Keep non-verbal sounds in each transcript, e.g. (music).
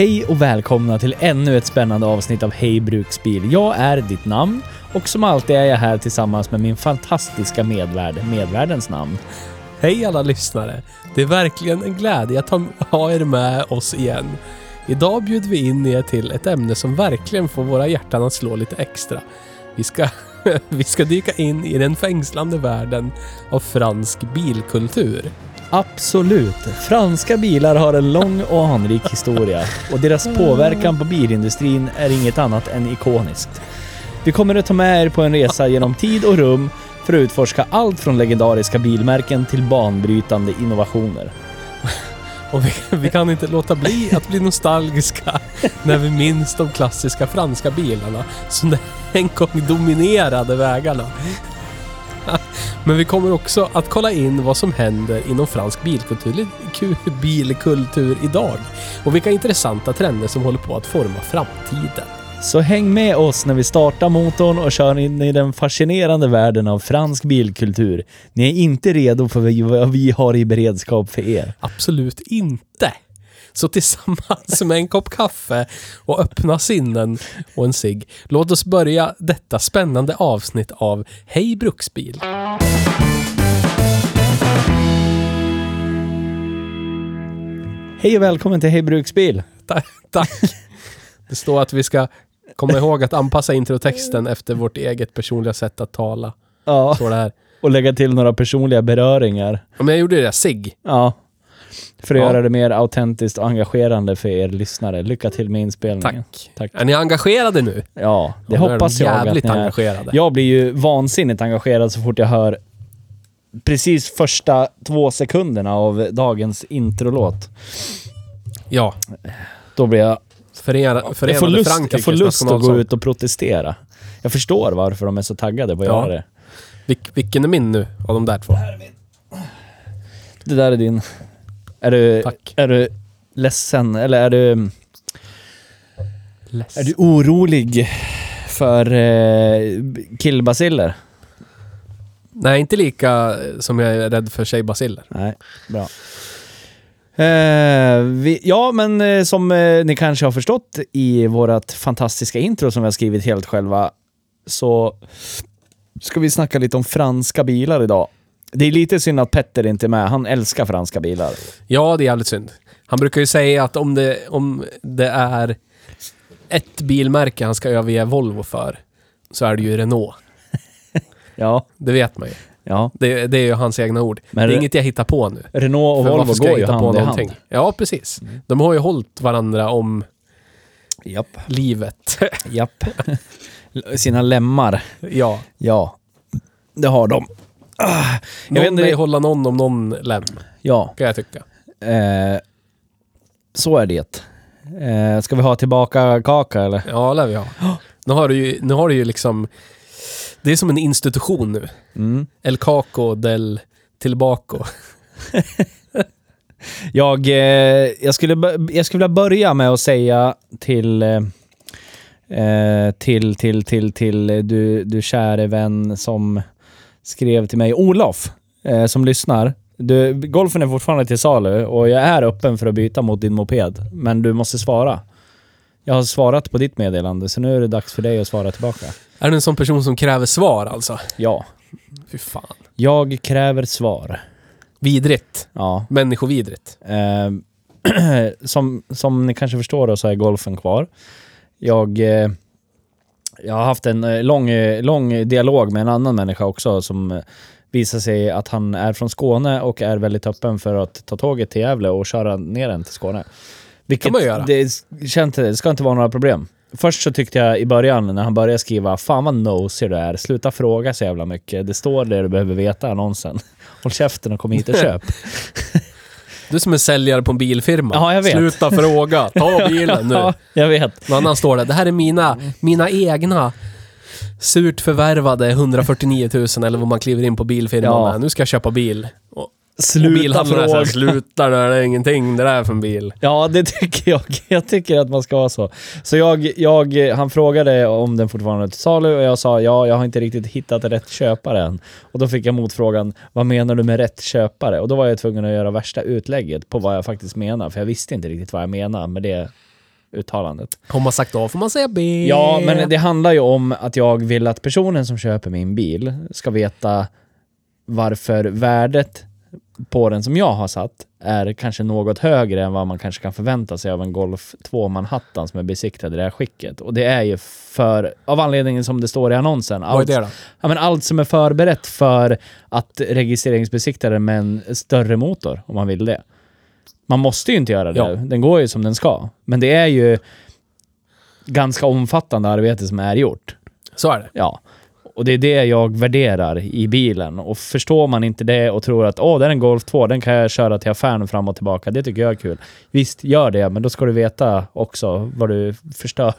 Hej och välkomna till ännu ett spännande avsnitt av Hej Bruksbil. Jag är ditt namn och som alltid är jag här tillsammans med min fantastiska medvärd, medvärdens namn. Hej alla lyssnare! Det är verkligen en glädje att ha- ha er med oss igen. Idag bjuder vi in er till ett ämne som verkligen får våra hjärtan att slå lite extra. Vi ska, (laughs) vi ska dyka in i den fängslande världen av fransk bilkultur. Absolut. Franska bilar har en lång och anrik historia och deras påverkan på bilindustrin är inget annat än ikoniskt. Vi kommer att ta med er på en resa genom tid och rum för att utforska allt från legendariska bilmärken till banbrytande innovationer. (laughs) Och vi, vi kan inte låta bli att bli nostalgiska när vi minns de klassiska franska bilarna som en gång dominerade vägarna. (laughs) Men vi kommer också att kolla in vad som händer inom fransk bilkultur, ku- bilkultur idag. Och vilka intressanta trender som håller på att forma framtiden. Så häng med oss när vi startar motorn och kör in i den fascinerande världen av fransk bilkultur. Ni är inte redo för vad vi har i beredskap för er. Absolut inte! Så tillsammans med en kopp kaffe och öppna sinnen och en cigg, låt oss börja detta spännande avsnitt av Hej Bruksbil. Hej och välkommen till Hej Bruksbil. Ta- Tack! Det står att vi ska komma ihåg att anpassa introtexten efter vårt eget personliga sätt att tala. Ja, Står det här. och lägga till några personliga beröringar. Ja, men jag gjorde det, sig. Ja. För att Ja. göra det mer autentiskt och engagerande för er lyssnare. Lycka till med inspelningen. Tack. Tack. Är ni engagerade nu? Ja, det Ja, hoppas jag att Jävligt ni är. engagerade. Jag blir ju vansinnigt engagerad så fort jag hör precis första två sekunderna av dagens introlåt. Ja. Då blir jag... Förena, förenade Jag får lust, Frankrikes jag får lust att gå nationalsång. ut och protestera. Jag förstår varför de är så taggade på att Ja. göra det. Vilk, vilken är min nu av de där två? Det där är din. Är du, Tack. är du ledsen eller är du... Är du orolig för eh, killbaciller? Nej, inte lika som jag är rädd för tjejbaciller. Nej, bra. Eh, vi, ja, men eh, som eh, ni kanske har förstått i vårt fantastiska intro som vi har skrivit helt själva så ska vi snacka lite om franska bilar idag. Det är lite synd att Petter inte är med. Han älskar franska bilar. Ja, det är jävligt synd. Han brukar ju säga att om det, om det är ett bilmärke han ska överge Volvo för, så är det ju Renault. (laughs) Ja, Det vet man ju. ja. Det, det är ju hans egna ord. Men det är inget jag hittar på nu. Renault och För Volvo ska går ju hand i hand. Ja, precis. De har ju hållit varandra om Japp. livet. Japp. (laughs) Sina lemmar. ja. Ja, det har de. Ah, jag vet inte, mig hålla någon om någon lem, ja, kan jag tycka. eh, så är det. Eh, ska vi ha tillbaka kaka eller? Ja, lär vi ha. Nu har du ju, nu har du ju liksom... Det är som en institution nu. Mm. El Caco del Tillbaka. (laughs) Jag, eh, jag, skulle, jag skulle vilja börja med att säga till, eh, eh, till, till, till, till du, du käre vän som skrev till mig, Olof, eh, som lyssnar. Du, golfen är fortfarande till salu och jag är öppen för att byta mot din moped, men du måste svara. Jag har svarat på ditt meddelande, så nu är det dags för dig att svara tillbaka. Är du en sån person som kräver svar alltså? Ja. Fy fan. Jag kräver svar. Vidrigt. Ja. Människovidrigt. Eh, (clears throat) som, som ni kanske förstår då så är golfen kvar. Jag, eh, jag har haft en eh, lång, eh, lång dialog med en annan människa också som eh, visar sig att han är från Skåne och är väldigt öppen för att ta tåget till Gävle och köra ner den till Skåne. Vilket man göra. Det, känns, det ska inte vara några problem. först så tyckte jag i början när han började skriva, fan vad nosy du är, sluta fråga så jävla mycket. Det står det du behöver veta i annonsen. (laughs) Håll käften och kom hit och (laughs) köp. Du är som en säljare på en bilfirma. Ja, jag vet. Sluta fråga, ta (laughs) bilen nu. ja, jag vet. Någon annan står det, det här är mina, mina egna surt förvärvade 149 000 eller vad man kliver in på bilfirman Ja. med. Nu ska jag köpa bil. Och Sluta bilhandlaren säger, fråga. sluta det är ingenting det där är för en bil. Ja, det tycker jag. (laughs) Jag tycker att man ska vara så. Så jag, jag, han frågade om den fortfarande är till salu och jag sa ja, jag har inte riktigt hittat rätt köpare än. Och då fick jag motfrågan, vad menar du med rätt köpare? Och då var jag tvungen att göra värsta utlägget på vad jag faktiskt menar, för jag visste inte riktigt vad jag menar med det uttalandet. Har man sagt A får man säga B. Ja, men det handlar ju om att jag vill att personen som köper min bil ska veta varför värdet på den som jag har satt är kanske något högre än vad man kanske kan förvänta sig av en Golf 2 Manhattan som är besiktad i det här skicket. Och det är ju för, av anledningen som det står i annonsen, Vad är allt, det då? ja, men allt som är förberett för att registreringsbesikta den med en större motor, om man vill det. Man måste ju inte göra det, Ja. den går ju som den ska. Men det är ju ganska omfattande arbete som är gjort. Så är det. Ja. Och det är det jag värderar i bilen. Och förstår man inte det och tror att åh, det är en Golf 2, den kan jag köra till affären fram och tillbaka. Det tycker jag är kul. Visst, gör det, men då ska du veta också vad du förstör.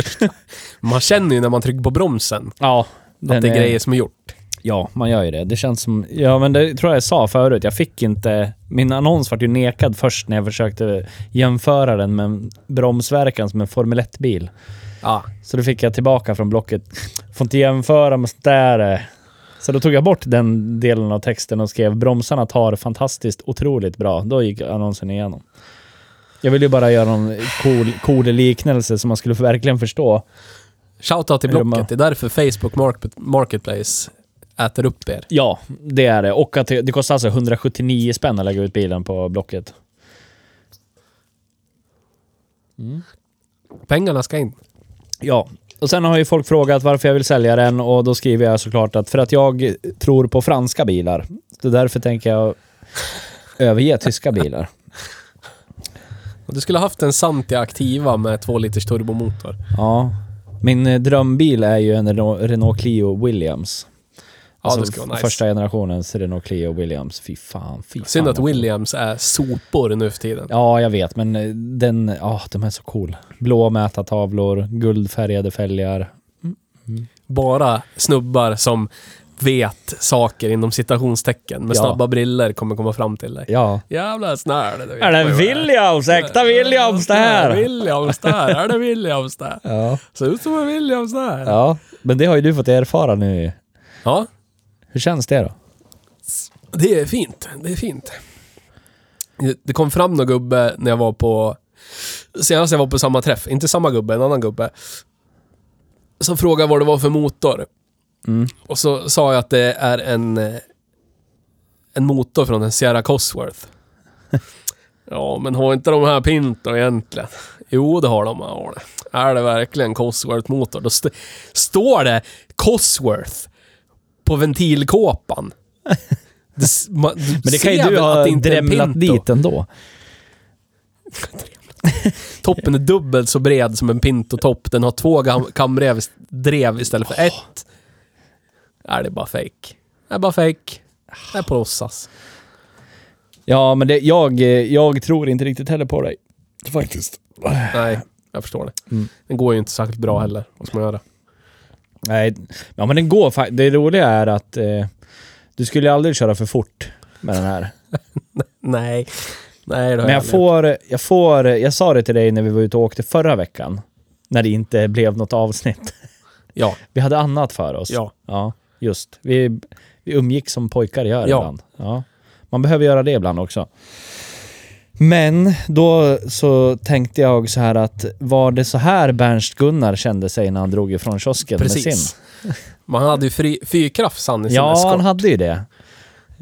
(laughs) Man känner ju när man trycker på bromsen Ja. att det är grejer som är gjort. Ja, man gör ju det. Det känns som... Ja, men det tror jag jag sa förut. Jag fick inte... Min annons var ju nekad först när jag försökte jämföra den med bromsverkan som en Formel 1-bil. Ja. Så då fick jag tillbaka från blocket. Får inte jämföra med sånt där. eh." Så då tog jag bort den delen av texten och skrev bromsarna tar fantastiskt otroligt bra. Då gick annonsen igenom. Jag ville ju bara göra någon cool, cool liknelse som man skulle verkligen förstå. Shoutout till Blocket. Det är därför Facebook Market, Marketplace äter upp er. Ja, det är det. Och att det, det kostar alltså 179 spänn att lägga ut bilen på Blocket. Pengarna ska in. Ja, och sen har ju folk frågat varför jag vill sälja den och då skriver jag såklart att för att jag tror på franska bilar. Så därför tänker jag överge tyska bilar. Du skulle haft en Santia Activa med 2 liters turbomotor. Ja. Min drömbil är ju en Renault Clio Williams. Ja, Alltså det skulle vara nice. Första generationens Renault Clio Williams. Fy fan, fy fan. Synd att Williams är sopor nu för tiden. Ja, jag vet, men eh, den, ja, de är så cool. Blå mätartavlor, guldfärgade fälgar. Bara snubbar som vet saker inom citationstecken med Ja. snabba briller kommer komma fram till dig. Ja. Jävla snäll. Är det Williams? Äkta Williams det Är det här? Williams där? Är det Williams där? Ja. Ser ut som en Williams där. ja, men det har ju du fått erfara nu. Ja, Hur känns det då? det är fint. Det är fint. Det- kom fram någon gubbe när jag var på... Senast jag var på samma träff. Inte samma gubbe, en annan gubbe. Som frågade vad det var för motor. Mm. Och så sa jag att det är en... En motor från en Sierra Cosworth. (laughs) ja, men har inte de här Pinto egentligen? Jo, det har de. Ja, det. Är det verkligen Cosworth-motor? Då st- står det Cosworth på ventilkåpan. (laughs) Det, s- ma- du Men det kan ju du ha att det inte är en drämlat dit ändå. (laughs) Toppen är dubbelt så bred som en Pinto-topp. Den har två kamrev drev istället för ett. Nej, det är bara fake. Det är bara fake. Det är på låtsas. Ja, men det, jag, jag tror inte riktigt heller på dig. Faktiskt. Nej, jag förstår det. Mm. Den går ju inte särskilt bra heller. Vad ska man göra? Nej, ja men den går fa- Det roliga är att eh, du skulle aldrig köra för fort med den här. (laughs) Nej. Nej, Men jag gjort. får, jag får, jag sa det till dig när vi var ute och åkte förra veckan. När det inte blev något avsnitt. (laughs) Ja, Vi hade annat för oss. ja. Ja, just. Vi, vi umgick som pojkar gör Ja. ibland. Ja. Man behöver göra det ibland också. Men då så tänkte jag så här att var det så här Bernst Gunnar kände sig när han drog ifrån kiosken med sin? (laughs) Precis. Man hade ju fri, fyrkraft han i sin Ja, eskort. han hade ju det.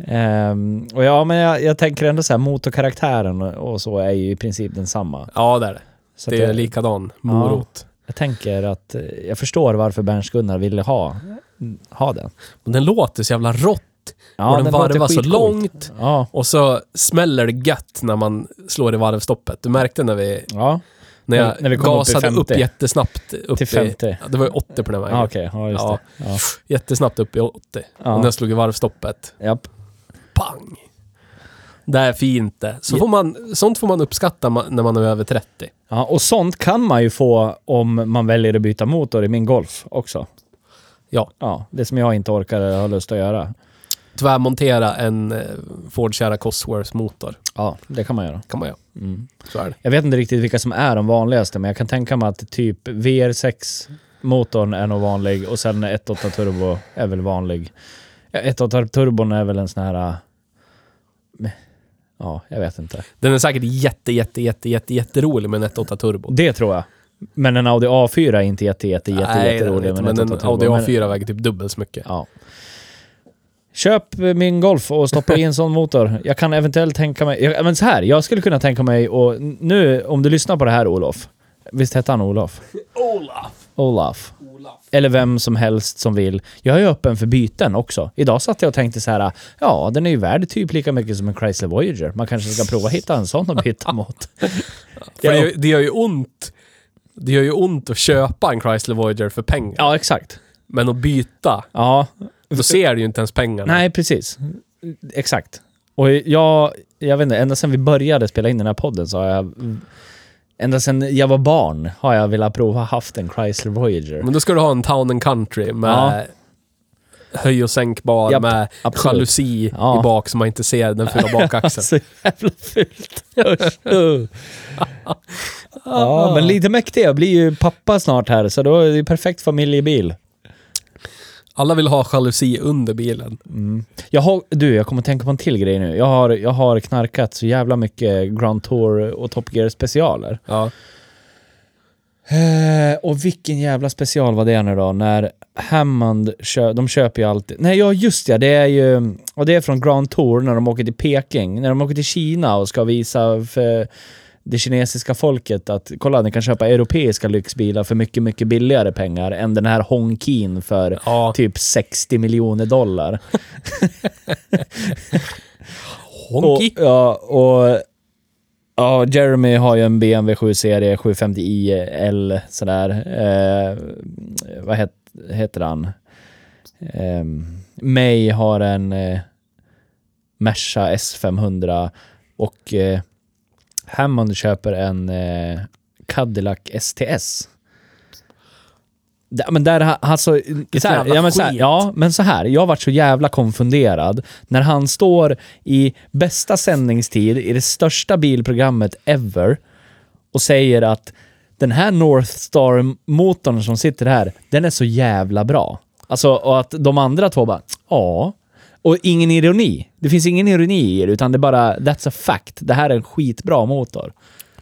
Ehm, och ja, men jag, jag tänker ändå så här, motorkaraktären och, och så är ju i princip densamma. Ja, det är det. Så Det är jag, likadan morot. jag tänker att eh, jag förstår varför Bernst Gunnar ville ha, ha den. Men den låter så jävla rått. Ja, och den, låter varvar så långt. Ja, Och så smäller det gött när man slår i varvstoppet. Du märkte när vi... ja. När jag När vi kom upp i gasade upp, 50. jättesnabbt. Upp Till i, 50. ja, det var ju 80 på den vägen. Ja, okej. Ja, just Ja. det. Ja. Jättesnabbt upp i 80. Ja. Och när jag slog i varvstoppet, Japp. pang! Det är fint det. Så får man, sånt får man uppskatta när man är över 30. Ja, och sånt kan man ju få om man väljer att byta motor i min Golf också. Ja. Ja, det som jag inte orkar eller har lust att göra. Tvärmontera en eh, Ford Sierra Cosworth-motor. Ja, det kan man göra. kan man göra. Mm. Så är det. Jag vet inte riktigt vilka som är de vanligaste, men jag kan tänka mig att typ VR6-motorn är nog vanlig och sen 1.8 turbo är väl vanlig. Ja, 1.8 turbon är väl en sån här... äh, Ja, jag vet inte. Den är säkert jätte, jätte, jätte, jätte, jätterolig med en 1.8 turbo. Det tror jag. Men en Audi A4 är inte jätte, jätte, jätte, Nej, jätterolig. med men en 1.8 turbo. Audi Men- A4 väger typ dubbelt så mycket. Ja. Köp min Golf och stoppa i en sån motor. Jag kan eventuellt tänka mig... Jag, men så här, jag skulle kunna tänka mig och nu, om du lyssnar på det här Olof. Visst hette han Olof? (laughs) Olaf! Olaf. Eller vem som helst som vill. Jag är öppen för byten också. Idag satt jag och tänkte så här, ja den är ju värd typ lika mycket som en Chrysler Voyager. Man kanske ska prova hitta en sån att byta (laughs) mot. För det gör ju ont. Det gör ju ont att köpa en Chrysler Voyager för pengar. Ja, exakt. Men att byta, Ja, då ser du ju inte ens pengarna. nej precis. Exakt. Och jag, jag vet inte, ända sedan vi började spela in den här podden så har jag... Ända sedan jag var barn har jag velat prova haft en Chrysler Voyager. Men då ska du ha en Town and Country med höj och sänkbar, Japp, med absolut. jalusi Ja. i bak så man inte ser den fula bakaxeln. (laughs) Så jävla fult. (laughs) Ja, men lite mäktig. Jag blir ju pappa snart här, så då är det ju perfekt familjebil. Alla vill ha jalusi under bilen. Mm. Jag har, du, jag kommer att tänka på en till grej nu. Jag har, jag har knarkat så jävla mycket Grand Tour och Top Gear specialer. Ja. Eh, och vilken jävla special var det nu då? När Hammond, kö, de köper ju alltid... Nej, ja just ja, det är ju... Och det är från Grand Tour när de åker till Peking. När de åker till Kina och ska visa för det kinesiska folket att kolla, ni kan köpa europeiska lyxbilar för mycket, mycket billigare pengar än den här Hongkin för Ja. typ 60 miljoner dollar. (laughs) Honky. Och, ja, och ja, Jeremy har ju en BMW 7-serie 750i L sådär. Eh, vad het, heter han? Eh, May har en eh, Merca S500 och eh, Hammond köper en eh, Cadillac STS. Men där, alltså, så här, ja, men så här, ja, men så här. Jag varit så jävla konfunderad när han står i bästa sändningstid i det största bilprogrammet ever och säger att den här Northstar-motorn som sitter här, den är så jävla bra. Alltså, och att de andra två bara, ja. Och ingen ironi. Det finns ingen ironi i det, utan det är bara, that's a fact. Det här är en skitbra motor.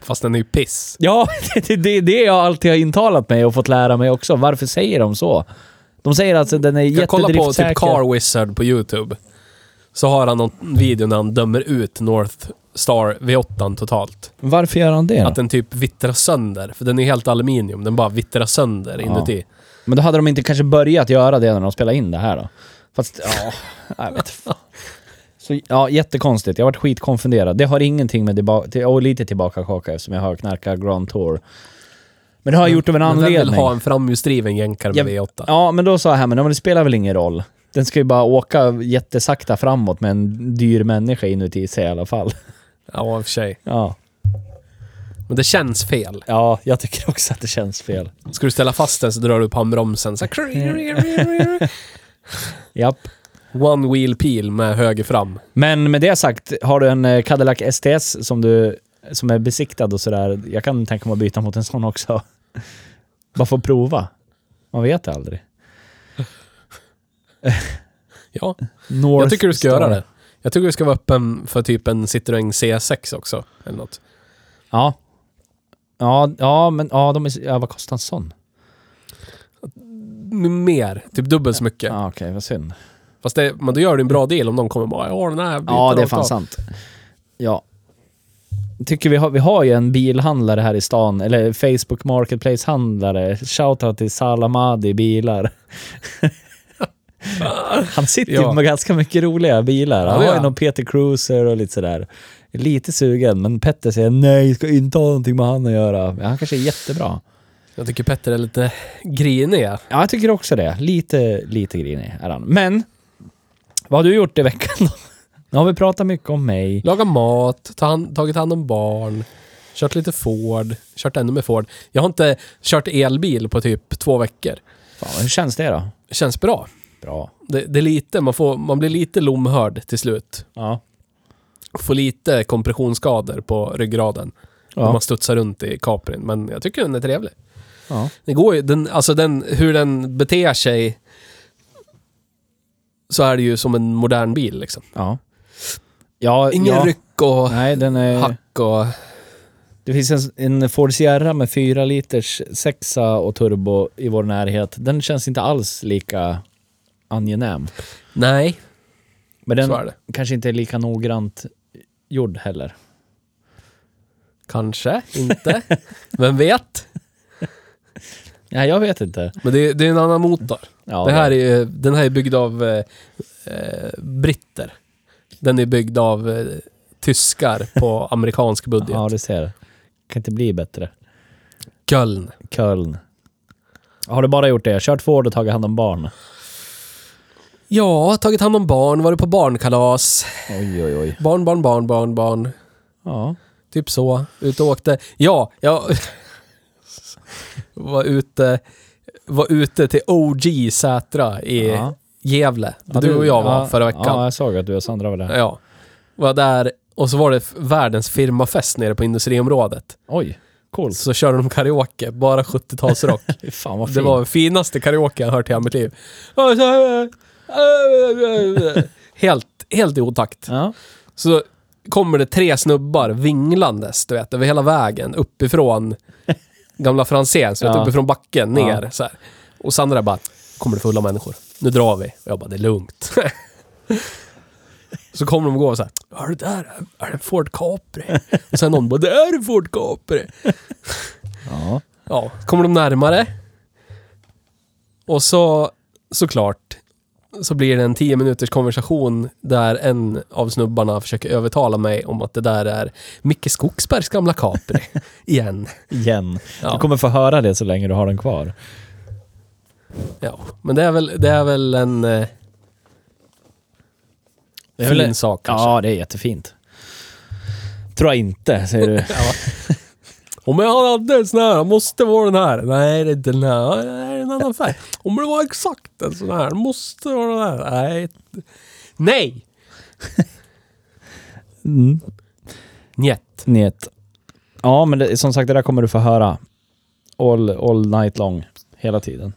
Fast den är ju piss. Ja, (laughs) det är det, det jag alltid har intalat mig och fått lära mig också. Varför säger de så? De säger alltså att den är Jag kollar på jättedriftsäker. typ Car Wizard på YouTube. Så har han någon video när han dömer ut North Star V8 totalt. Varför gör han det? Att Då? den typ vittrar sönder. För den är helt aluminium. Den bara vittrar sönder Ja. inuti. Men då hade de inte kanske börjat göra det när de spelade in det här då? Fast, ja, jag vet fan. Så, ja, jättekonstigt. Jag varit skitkonfunderad. Det har ingenting med tillbaka... Till, och lite tillbaka kaka eftersom jag har knarkat Grand Tour. Men det har jag gjort av en Men anledning. vill ha en framhjulsdriven jänkare med Ja, V8. Ja, men då sa jag, men det spelar väl ingen roll. Den ska ju bara åka jättesakta framåt med en dyr människa inuti sig i alla fall. Ja, i och för sig. Ja. Men det känns fel. Ja, jag tycker också att det känns fel. Ska du ställa fast den så drar du upp handbromsen. Så här, (laughs) (laughs) Japp. One wheel peel med höger fram. Men med det sagt, har du en eh, Cadillac STS som du som är besiktad och sådär, jag kan tänka mig att byta mot en sån också. (laughs) Bara få prova. Man vet aldrig. (laughs) Ja, North jag tycker du ska Star. göra det. Jag tycker du ska vara öppen för typ en Citroën C6 också. Eller något. Ja. Ja, ja men ja, de är, ja, vad kostar en sån? Mer. Typ dubbelt så mycket. Ja, Okej, vad synd. Fast det, men då gör du en bra deal om de kommer bara ja den här biten Ja, det är fan av." sant. Ja. Tycker vi har, vi har ju en bilhandlare här i stan, eller Facebook Marketplace-handlare. Shoutout till Salamadi bilar. (laughs) Han sitter ju Ja. med ganska mycket roliga bilar. Han Ja, det har gör ju han. någon Peter Cruiser och lite sådär. Lite sugen, men Petter säger nej, ska inte ha någonting med han att göra. Men han kanske är jättebra. Jag tycker Petter är lite grinig. Ja, jag tycker också det. Lite, lite grinig är han. Men, vad har du gjort i veckan då? (laughs) Nu har vi pratat mycket om mig. Lagat mat, ta hand, tagit hand om barn, kört lite Ford, kört ännu mer Ford. Jag har inte kört elbil på typ två veckor. Fan, hur känns det då? Känns bra. Bra. Det, det är lite, man, får, man blir lite lomhörd till slut. Ja. Får lite kompressionsskador på ryggraden. När Ja. man studsar runt i Caprin. Men jag tycker den är trevlig. ja. Det går ju, den, alltså den, hur den beter sig så är det ju som en modern bil liksom. Ja. Ja, Ingen ja. ryck och Nej, den är... hack och... Det finns en, en Ford Sierra med 4 liters sexa och turbo i vår närhet. Den känns inte alls lika angenäm. Nej, Men den så är det. kanske inte är lika noggrant gjord heller. Kanske, inte. Vem vet? (laughs) Nej, jag vet inte. Men det, det är en annan motor. Ja, det här är, den här är byggd av eh, eh, britter. Den är byggd av eh, tyskar på (laughs) amerikansk budget. Ja, du ser. Kan inte bli bättre. Köln. Köln. Har du bara gjort det? Kört Ford och tagit hand om barn? Ja, tagit hand om barn, varit på barnkalas. Oj, oj, oj. Barn, barn, barn, barn, barn. Ja. Typ så. Ut och åkte. Ja, jag (laughs) var ute, var ute till OG Sätra i Ja. Gävle. Ja, du och jag var ja, förra veckan. Ja, jag såg att du och Sandra var där. Ja. Var där och så var det världens firmafest nere på industriområdet. Oj, coolt. Så körde de karaoke, bara 70-talsrock. Fy (laughs) Fan vad fint. det var den finaste karaoke jag hört i hela mitt liv. Helt, helt i otakt. Ja. Så kommer det tre snubbar vinglandes, du vet, över hela vägen, uppifrån gamla Franzén, så vet, Ja. uppifrån backen, Ja. ner så här. Och Sandra bara, kommer det fulla människor. Nu drar vi. Och jag bara, det är lugnt. (laughs) så kommer de och går så här, är det där? Är det en Ford Capri? och sen någon bara, det är en Ford Capri. ja. Ja, kommer de närmare. Och så, såklart, så blir det en 10 minuters konversation där en av snubbarna försöker övertala mig om att det där är Micke Skogsbergs gamla Capri. (laughs) Igen. Igen. Ja. Du kommer få höra det så länge du har den kvar. ja. Men det är väl, det är väl en eh, fin sak kanske. Ja, det är jättefint. Tror jag inte, säger du. (laughs) Om jag hade en sån här, måste vara den här. Nej, det är inte den här. Nej, det är en annan färg. Om det var exakt en sån här, måste vara den här. Nej. Nej! (laughs) Mm. Njet. Njet. Ja, men det, som sagt, det där kommer du få höra. All, all night long. Hela tiden.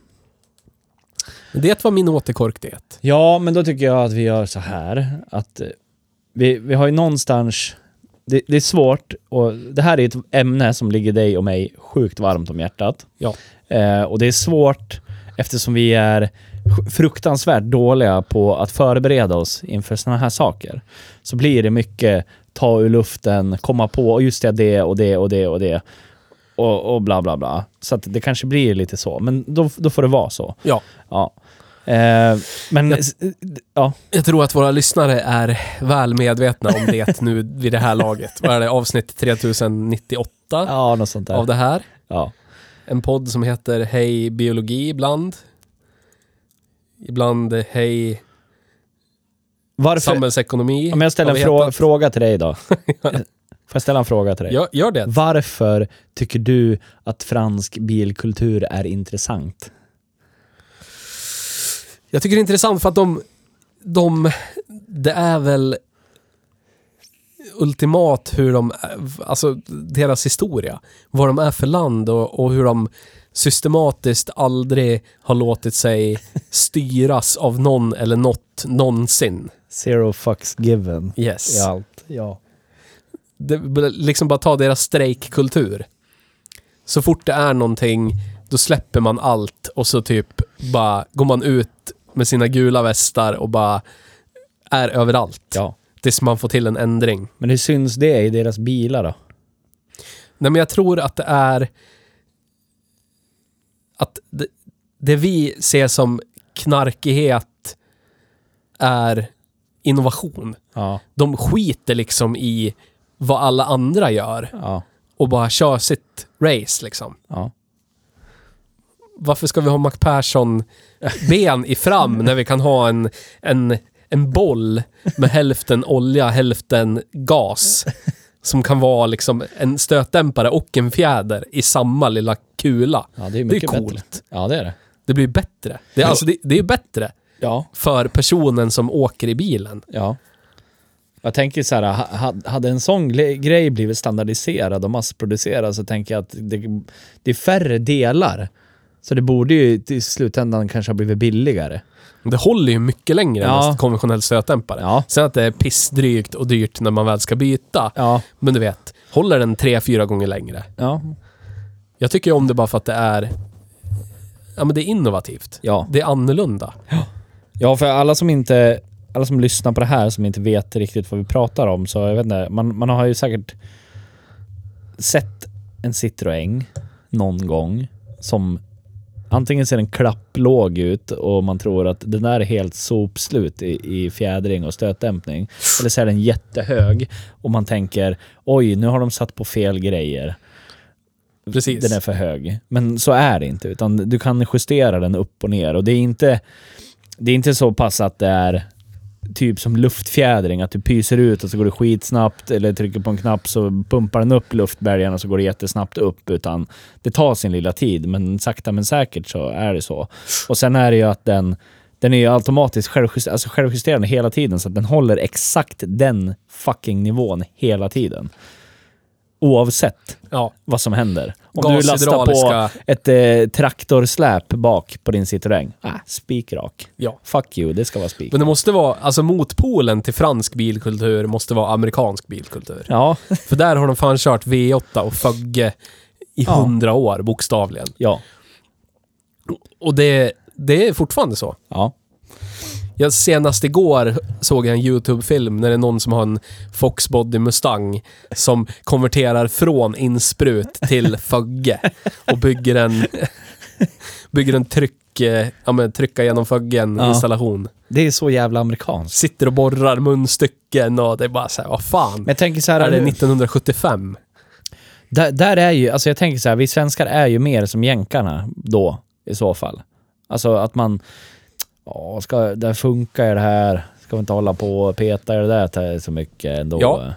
Det var min återkorkdighet. Ja, men då tycker jag att vi gör så här. Att eh, vi, vi har ju någonstans... Det, det är svårt och det här är ett ämne som ligger dig och mig sjukt varmt om hjärtat. Ja. Eh, och det är svårt eftersom vi är fruktansvärt dåliga på att förbereda oss inför sådana här saker. Så blir det mycket ta ur luften, komma på och just det, det och det och det och det. Och, och bla bla bla. Så att det kanske blir lite så. Men då, då får det vara så. Ja. Ja. Eh, men Jag- s- ja, Jag tror att våra lyssnare är väl medvetna om det nu vid det här laget. Vad är det? Avsnitt 3098 ja, något sånt där. av det här. Ja. En podd som heter Hej biologi ibland. Ibland Hej Varför? samhällsekonomi. Om jag ställer en frå fråga till dig då. (laughs) Får jag ställa en fråga till dig? Gör, gör det. Varför tycker du att fransk bilkultur är intressant? Jag tycker det är intressant för att de, de, det är väl ultimat hur de, alltså deras historia. Vad de är för land och, och hur de systematiskt aldrig har låtit sig (laughs) styras av någon eller något någonsin. Zero fucks given. Yes. I allt. Ja. Det, liksom bara ta deras strejkkultur. Så fort det är någonting, då släpper man allt och så typ bara går man ut med sina gula västar och bara är överallt. ja. Tills man får till en ändring. Men hur syns det i deras bilar då? Nej men jag tror att det är att det, det vi ser som knarkighet är innovation. Ja, De skiter liksom i vad alla andra gör ja, och bara kör sitt race liksom. ja. Varför ska vi ha Mac Persson ben i fram när vi kan ha en, en, en boll med hälften olja, hälften gas som kan vara liksom en stötdämpare och en fjäder i samma lilla kula. ja det är Det är mycket coolt. bättre. Ja, det är det. Det blir bättre. Det är, alltså, det, det är bättre Ja, för personen som åker i bilen. ja. Jag tänker så här, ha- ha- hade en sån grej blivit standardiserad och massproducerad så tänker jag att det, det är färre delar. Så det borde ju i slutändan kanske ha blivit billigare. Det håller ju mycket längre Ja. än en konventionell stötdämpare. Ja. Sen att det är pissdrygt och dyrt när man väl ska byta. Ja, Men du vet, håller den tre, fyra gånger längre. ja, Jag tycker om det bara för att det är... Ja men det är innovativt. ja. Det är annorlunda. Ja, för alla som inte alla som lyssnar på det här som inte vet riktigt vad vi pratar om så jag vet inte, man, man har ju säkert sett en Citroën någon gång som antingen ser en klapplåg ut och man tror att den där är helt sopslut i, i fjädring och stötdämpning. Eller så är den jättehög och man tänker oj, nu har de satt på fel grejer. Precis. Den är för hög. Men så är det inte, utan du kan justera den upp och ner och det är inte det är inte så pass att det är typ som luftfjädring, att du pyser ut och så går det skitsnabbt eller trycker på en knapp så pumpar den upp luftbergen och så går det jättesnabbt upp. Utan det tar sin lilla tid, men sakta men säkert så är det så. Och sen är det ju att den, den är ju automatiskt självjuster, alltså självjusterande hela tiden så att den håller exakt den fucking nivån hela tiden. Oavsett Ja. vad som händer. Om du lastar på ett eh, traktorsläp bak på din Citroën. Ah, spikrak. Ja. Fuck you, det ska vara spik. Men det måste vara... Alltså motpolen till fransk bilkultur måste vara amerikansk bilkultur. Ja, (laughs) För där har de fan kört V8 och Fögge i Ja. hundra år, bokstavligen. ja, Och det, det är fortfarande så. ja. Jag senast igår såg jag en YouTube-film när det är någon som har en Foxbody Mustang som konverterar från insprut till Fögge och bygger en (laughs) bygger en tryck, eh, ja men trycka genom Föggen Ja. installation. Det är så jävla amerikanskt. Sitter och borrar munstycken och det är bara så här, vad fan. Men jag tänker så här, är det nu- 1975? där, där är ju, alltså jag tänker så här, vi svenskar är ju mer som jänkarna då, i så fall. Alltså att man, ja, ska, det funkar det här, ska vi inte hålla på och peta i det där så mycket ändå. Ja.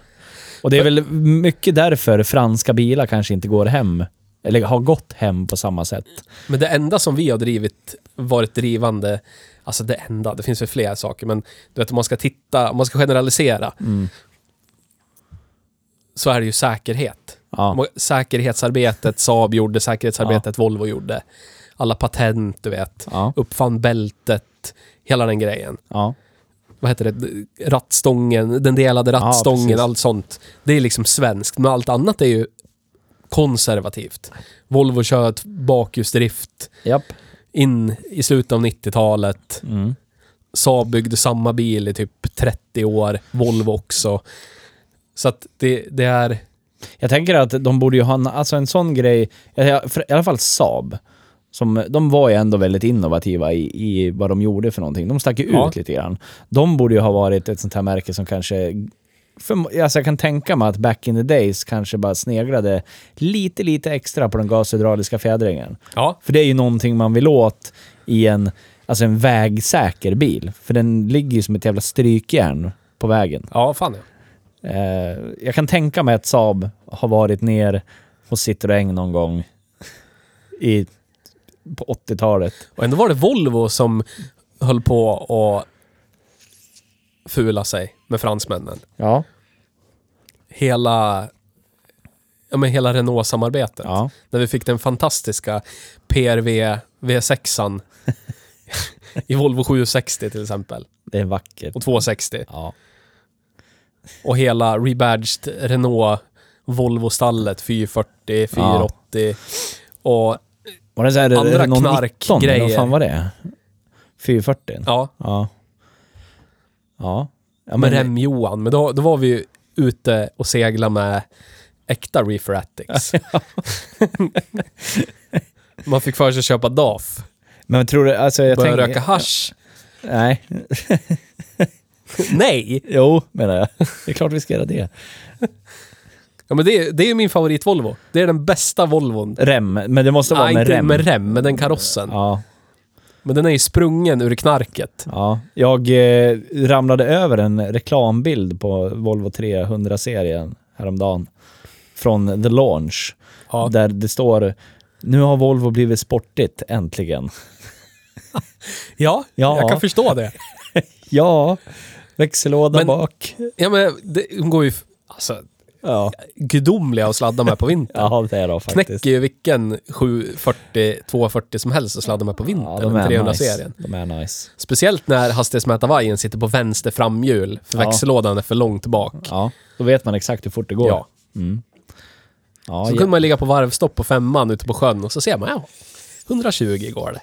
Och det är väl mycket därför franska bilar kanske inte går hem, eller har gått hem på samma sätt. Men det enda som vi har drivit, varit drivande, alltså det enda, det finns väl fler saker, men du vet om man ska titta, om man ska generalisera, Mm. så är det ju säkerhet. Ja, Säkerhetsarbetet Saab gjorde, säkerhetsarbetet Volvo gjorde. Alla patent, du vet. ja, Uppfann bältet, hela den grejen. ja. Vad heter det? Rattstången, den delade Ja, rattstången, precis. allt sånt. Det är liksom svenskt, men allt annat är ju konservativt. Volvo kör ett bakhjulsdrift Japp. in i slutet av 90-talet. Mm. Saab byggde samma bil i typ 30 år. Volvo också. Så att det, det är... Jag tänker att de borde ju ha en, alltså en sån grej, ja, i alla fall Saab. Som, de var ju ändå väldigt innovativa i, i vad de gjorde för någonting. De stack ju Ja. ut lite grann. De borde ju ha varit ett sånt här märke som kanske... För, alltså jag kan tänka mig att back in the days kanske bara sneglade lite, lite extra på den gashydrauliska fjädringen. Ja, För det är ju någonting man vill åt i en, alltså en vägsäker bil. För den ligger ju som ett jävla strykjärn på vägen. ja fan ja. Eh, jag kan tänka mig att Saab har varit ner hos Citroën någon gång i, på 80-talet. Och ändå var det Volvo som höll på att fula sig med fransmännen. Ja. Hela, ja, men hela Renault-samarbetet. Ja. När vi fick den fantastiska PRV V6an (laughs) i Volvo 760 till exempel. Det är vackert. Och 260. Ja. Och hela rebadged Renault Volvo-stallet 440, 480 och Var det så här Andra 19? knarkgrejer. Vad fan var det? 440? ja, Ja. Ja. ja med rem-Johan. Men då, då var vi ju ute och segla med äkta Reefer Attics. (laughs) Man fick för sig att köpa DAF. men tror du, alltså jag Börja tänker... röka hasch. Nej. (laughs) Nej! Jo, menar jag. Det är klart vi ska göra det. Ja, men det, är- det är min favorit Volvo. Det är den bästa Volvon. Rem, men det måste vara Nej, med inte rem. med rem, med den karossen. Ja, Men den är ju sprungen ur knarket. ja. Jag eh, ramlade över en reklambild på Volvo 300-serien häromdagen. Från The Launch. Ja. Där det står Nu har Volvo blivit sportigt, äntligen. Ja, (laughs) Ja. jag kan förstå det. (laughs) Ja, växellåda Men- bak. Ja, men det de går ju... Alltså, Ja, gudomliga att sladda med på vintern. (laughs) ja det är de faktiskt. Knäcker ju vilken 740, 240 som helst att sladda med på vintern. Ja, de är 300-serien. nice. De är nice. Speciellt när hastighetsmätarvajern sitter på vänster framhjul, för Ja. växellådan är för långt bak. Ja, då vet man exakt hur fort det går. Ja. Mm. Ja, Så ja. kunde man ligga på varvstopp på femman ute på sjön och så ser man, ja, 120 går det.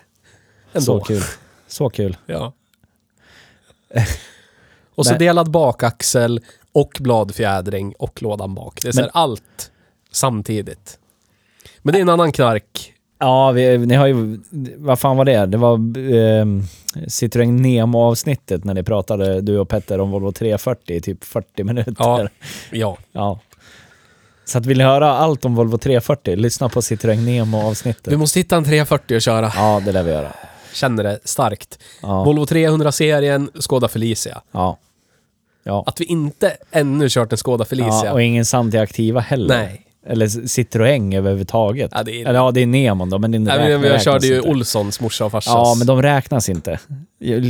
Ändå. Så kul. Så kul. Ja. (laughs) och så delad bakaxel och bladfjädring och lådan bak. Det är så Men- allt samtidigt. Men det är en annan knark. Ja, vi, ni har ju... Vad fan var det? Det var eh, Citroën Nemo-avsnittet när ni pratade, du och Petter, om Volvo 340 i typ 40 minuter. Ja. Ja. (laughs) Ja. Så att vill ni höra allt om Volvo 340, lyssna på Citroën Nemo-avsnittet. Vi måste hitta en 340 och köra. Ja, det lär vi göra. Känner det starkt. Ja. Volvo 300-serien, Skoda Felicia. Ja. Ja. Att vi inte ännu kört en Skoda Felicia. ja. Och ingen Santi Aktiva heller. Nej. Eller Citroën överhuvudtaget. Ja, det är- Eller ja, det är Nemon då, men det Nej, men räknas körde ju inte. Olssons morsa och farsas. Ja, men de räknas inte.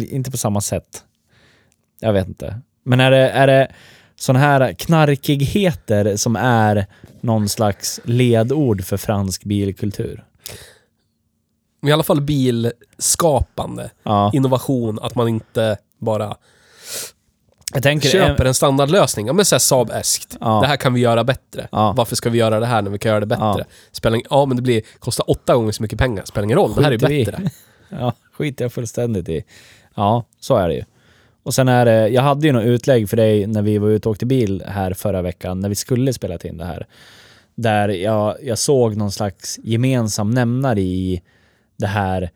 Inte på samma sätt. Jag vet inte. Men är det, är det sådana här knarkigheter som är någon slags ledord för fransk bilkultur? I alla fall bilskapande. Ja. Innovation, att man inte bara Jag tänker... köper en standardlösning. Ja, men såhär Saab Eskt. Ja. Det här kan vi göra bättre. Ja. Varför ska vi göra det här när vi kan göra det bättre? Ja. Spelar, ing- ja, men det blir, kostar åtta gånger så mycket pengar. Spelar ingen roll. Det här är ju Skiter bättre. (laughs) Ja, skiter jag fullständigt i. Ja, så är det ju. Och sen är det, jag hade ju något utlägg för dig när vi var ute och åkte bil här förra veckan, när vi skulle spela in det här. Där jag, jag såg någon slags gemensam nämnare i det här.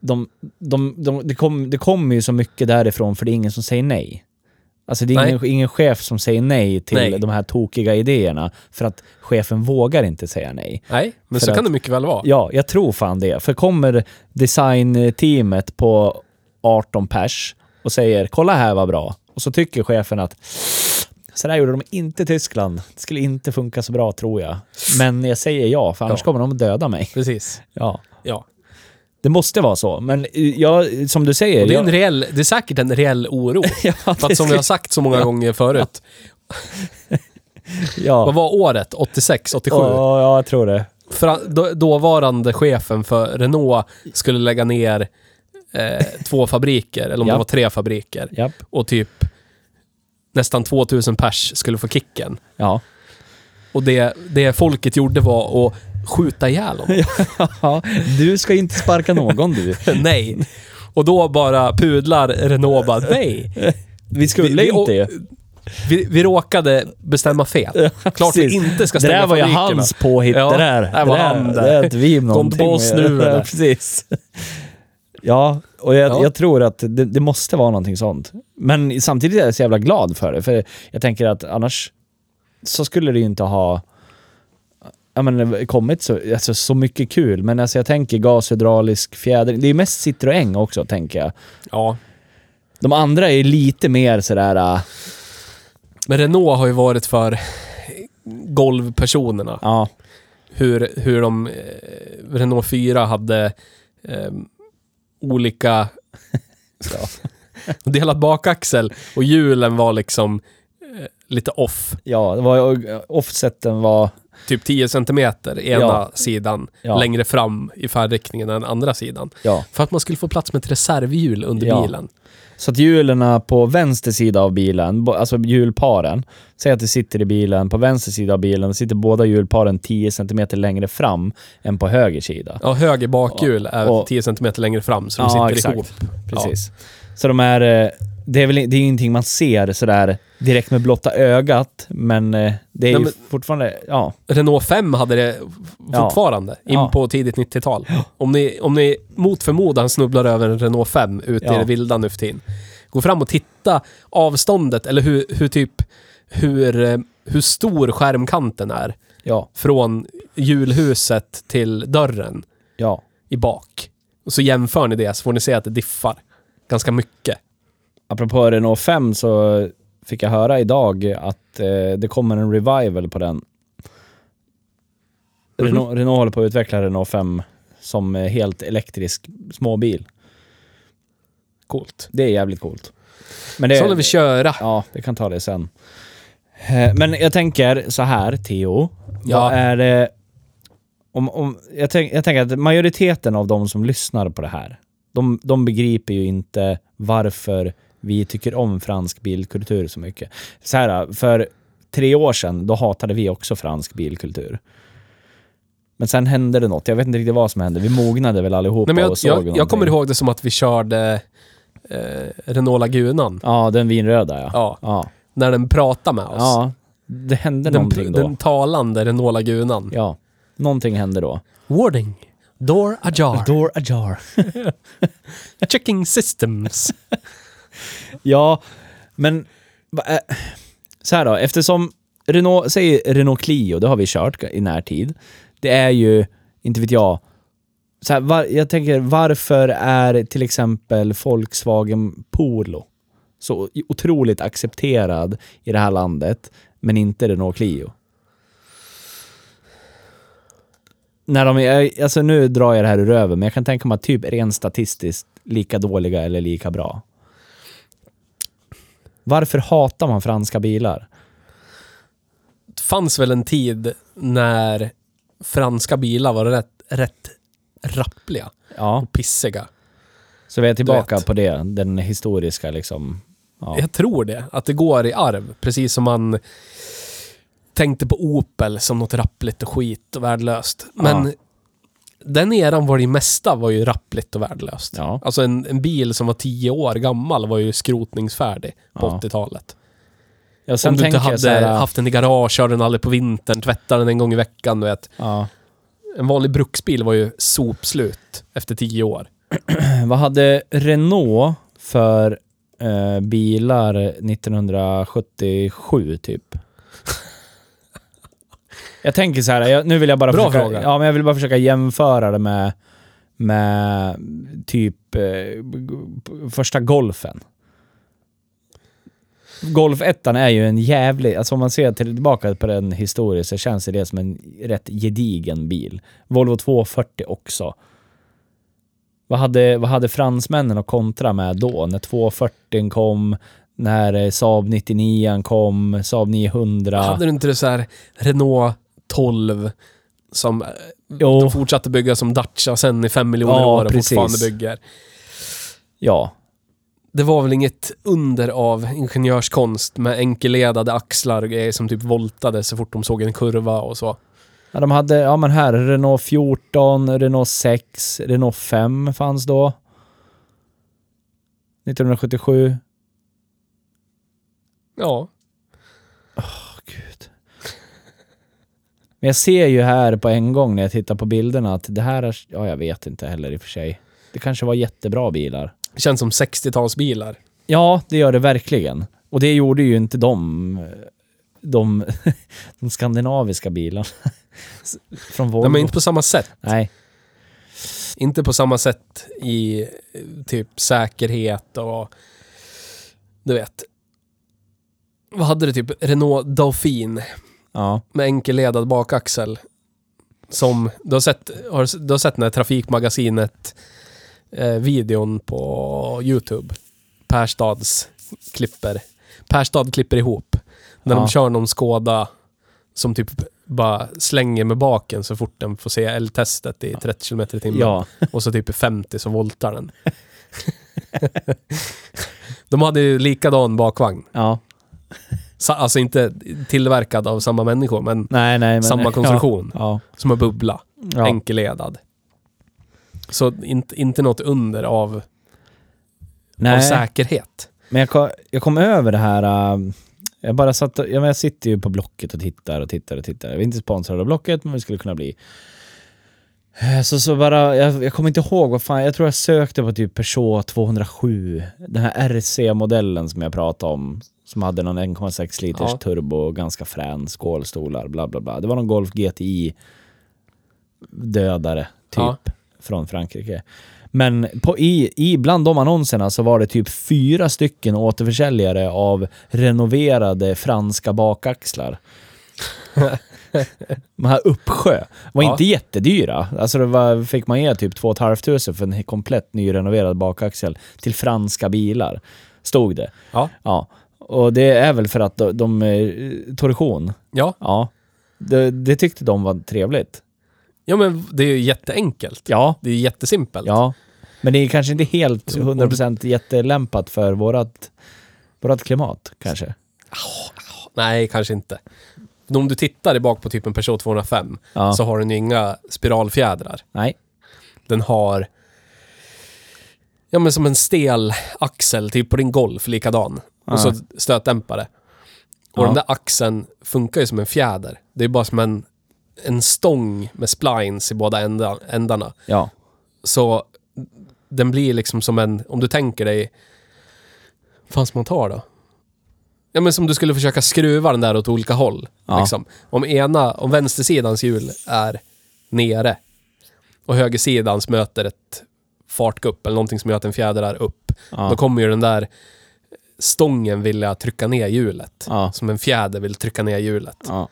De, de, de, det, kom, det kommer ju så mycket därifrån för det är ingen som säger nej. Alltså det är ingen, ingen chef som säger nej till Nej. de här tokiga idéerna för att chefen vågar inte säga nej. Nej, men För så kan att- det mycket väl vara. Ja, jag tror fan det. För kommer designteamet på 18 pers och säger “kolla här vad bra” och så tycker chefen att så där gjorde de inte i Tyskland. Det skulle inte funka så bra tror jag. Men jag säger ja, för annars Ja. kommer de att döda mig. Precis. Ja. Ja. Det måste vara så. Men eh, jag, som du säger... Och det, är en jag, reell, det är säkert en reell oro. (laughs) ja, För att som vi har sagt så många gånger förut. ja. Vad var året? 86, 87? Ja, ja, jag tror det. Fra, då, dåvarande chefen för Renault skulle lägga ner eh, två fabriker, eller om Ja. det var tre fabriker. Japp. Och typ nästan 2000 pers skulle få kicken. Ja. Och det, det folket gjorde var att skjuta ihjäl honom. (laughs) ja. Du ska inte sparka någon du. (laughs) nej. Och då bara pudlar Renault bara, nej. Vi skulle vi, inte ju. vi, vi råkade bestämma fel. Klart vi inte ska Det stänga där var ju hans påhitt Ja, det där. där var det han där. Det är inte vi någonting med. nu, (laughs) Ja, precis. Ja, och jag, Ja. jag tror att det, det måste vara någonting sånt. Men samtidigt är jag så jävla glad för det, för jag tänker att annars så skulle det ju inte ha ja, men, kommit så, alltså, så mycket kul. Men alltså, jag tänker gashydraulisk fjädring. Det är mest Citroën också, tänker jag. Ja. De andra är lite mer sådär... äh, Men Renault har ju varit för golvpersonerna. Ja, hur, hur de... Eh, Renault 4 hade eh, olika... (laughs) (laughs) Delad bakaxel och hjulen var liksom eh, lite off. ja det var, offseten var... Typ 10 centimeter ena Ja. sidan Ja. längre fram i färdriktningen än andra sidan. Ja. För att man skulle få plats med ett reservhjul under bilen. Så att hjulen på vänster sida av bilen, alltså hjulparen, säg att det sitter i bilen, på vänster sida av bilen sitter båda hjulparen 10 cm längre fram än på höger sida. Ja, höger bakhjul är Och- 10 centimeter längre fram så de sitter ihop. Precis. Så de är, eh, det är väl det är ingenting man ser sådär direkt med blotta ögat, men eh, det är Nej, ju men- fortfarande, ja. Renault 5 hade det Ja. fortfarande, in Ja. på tidigt 90-tal. Om, ni, om ni mot förmodan snubblar över en Renault 5 ute i det vilda nu för tiden. gå fram och titta avståndet eller hur, hur typ hur, eh, hur stor skärmkanten är Ja, från julhuset till dörren ja. i bak. Och så jämför ni det så får ni se att det diffar ganska mycket. Apropå Renault 5 så fick jag höra idag att eh, det kommer en revival på den. Renault, Renault håller på att utveckla Renault 5 som eh, helt elektrisk småbil. Coolt. Det är jävligt coolt. Men det, Så håller vi köra. Ja, vi kan ta det sen. Eh, Men jag tänker så här, Theo. Ja. Vad är det... Om, om, jag, tänk, jag tänker att majoriteten av de som lyssnar på det här, de, de begriper ju inte varför vi tycker om fransk bilkultur så mycket. Så här, för tre år sedan, då hatade vi också fransk bilkultur. Men sen hände det något. Jag vet inte riktigt vad som hände. Vi mognade väl allihopa Nej, men jag, och såg jag, någonting. jag kommer ihåg det som att vi körde eh, Renault Lagunan. Ja, den vinröda ja. Ja. Ja. När den pratade med oss. ja. Det hände den, någonting då. den talande Renault Lagunan. Ja, någonting hände då. Warning. Door ajar. Door ajar. (laughs) Checking systems. (laughs) Ja, men äh, så här då, eftersom Renault, säg Renault Clio, det har vi kört i närtid. Det är ju, inte vet jag, så här, var, jag tänker varför är till exempel Volkswagen Polo så otroligt accepterad i det här landet, men inte Renault Clio? När de är, alltså nu drar jag det här ur röven, men jag kan tänka mig att typ rent statistiskt lika dåliga eller lika bra. Varför hatar man franska bilar? Det fanns väl en tid när franska bilar var rätt, rätt rappliga Ja, och pissiga. så vi är tillbaka vet. på det, den historiska liksom. Ja. Jag tror det. Att det går i arv. Precis som man tänkte på Opel som något rappligt och skit och värdelöst. Men. Den eran var det mesta var ju rappligt och värdelöst. Ja. Alltså en, en bil som var tio år gammal var ju skrotningsfärdig på Ja. 80-talet. Ja, Om du inte hade här, haft den i garage, körde den aldrig på vintern, tvättade den en gång i veckan, du vet. ja. En vanlig bruksbil var ju sopslut efter tio år. (clears throat) Vad hade Renault för eh, bilar 1977 typ? Jag tänker så här, jag, nu vill jag bara Bra försöka, fråga. Ja, men jag vill bara försöka jämföra det med, med typ eh, första golfen. Golf 1 är ju en jävlig, alltså om man ser tillbaka på den historiskt så känns det som en rätt gedigen bil. Volvo 240 också. Vad hade, vad hade fransmännen att kontra med då? När 240 kom, när Saab 99 kom, Saab 900. Hade du inte det så här Renault 12 som eh, Jo. de fortsatte bygga som Dacia sen i fem miljoner Ja, år och precis. fortfarande bygger? Ja, Det var väl inget under av ingenjörskonst med enkelledade axlar och grejer som typ voltade så fort de såg en kurva och så. Ja, de hade, ja men här, Renault 14, Renault 6, Renault 5 fanns då. 1977. Ja. Åh gud. Men jag ser ju här på en gång när jag tittar på bilderna att det här är, ja jag vet inte heller i och för sig. Det kanske var jättebra bilar. Det känns som 60-talsbilar. Ja, det gör det verkligen. Och det gjorde ju inte de, de, (laughs) de skandinaviska bilarna. (laughs) Från Volvo. Nej, men inte på samma sätt. Nej. Inte på samma sätt i typ säkerhet och... Du vet. Vad hade du typ? Renault Dauphine Ja. med enkelledad bakaxel. Som, du har sett, har, du har sett den här Trafikmagasinet eh, videon på Youtube. Perstads klipper. Perstad klipper ihop. När Ja. de kör någon Skoda som typ bara slänger med baken så fort den får se L-testet i 30 km i timmen. Ja. (laughs) Och så typ i 50 så voltar den. (laughs) de hade ju likadan bakvagn. Ja. Alltså inte tillverkad av samma människor, men Nej, nej. Men, samma (laughs) konstruktion. Ja. Som en bubbla. ja. Enkelledad. Så inte, inte något under av, av Nej, säkerhet. men jag kom, jag kom över det här... äh, jag bara satt och- ja, men jag sitter ju på Blocket och tittar och tittar och tittar. Vi är inte sponsrade av Blocket, men vi skulle kunna bli. Eh, Så, så bara, jag, jag kommer inte ihåg vad fan, jag tror jag sökte på typ Peugeot 207. Den här RC-modellen som jag pratade om. Som hade någon 1,6 liters Ja. turbo, ganska frän, skålstolar, bla bla bla. Det var någon Golf GTI dödare, typ, Ja. från Frankrike. Men på, i, i bland de annonserna så var det typ fyra stycken återförsäljare av renoverade franska bakaxlar. (laughs) De här Uppsjö var Ja. inte jättedyra. Alltså det var, fick man ge typ 2 500 för en komplett nyrenoverad bakaxel till franska bilar. Stod det. Ja. Ja. Och det är väl för att de, de eh, torsion. Ja. Ja. Det, det tyckte de var trevligt. ja, men det är ju jätteenkelt. Ja. Det är ju jättesimpelt. Ja. Men det är kanske inte helt Så- 100% jättelämpat för vårat, vårat klimat kanske. Nej, kanske inte. Men Om du tittar i bak på typ en Peugeot 205 Ja. så har den ju inga spiralfjädrar. Nej. Den har... Ja men som en stel axel, typ på din Golf, likadan. Och så stötdämpare. Och den där axeln funkar ju som en fjäder. Det är bara som en, en stång med splines i båda ända, ändarna. Ja. Så den blir liksom som en, om du tänker dig... Vad fan ska man ta då? Ja men som du skulle försöka skruva den där åt olika håll. Ja. Liksom. Om ena, om vänstersidans hjul är nere och högersidans möter ett fartgupp eller någonting som gör att en fjäder är upp. Ja. Då kommer ju den där stången vilja trycka ner hjulet. Ja. Som en fjäder vill trycka ner hjulet. Ja.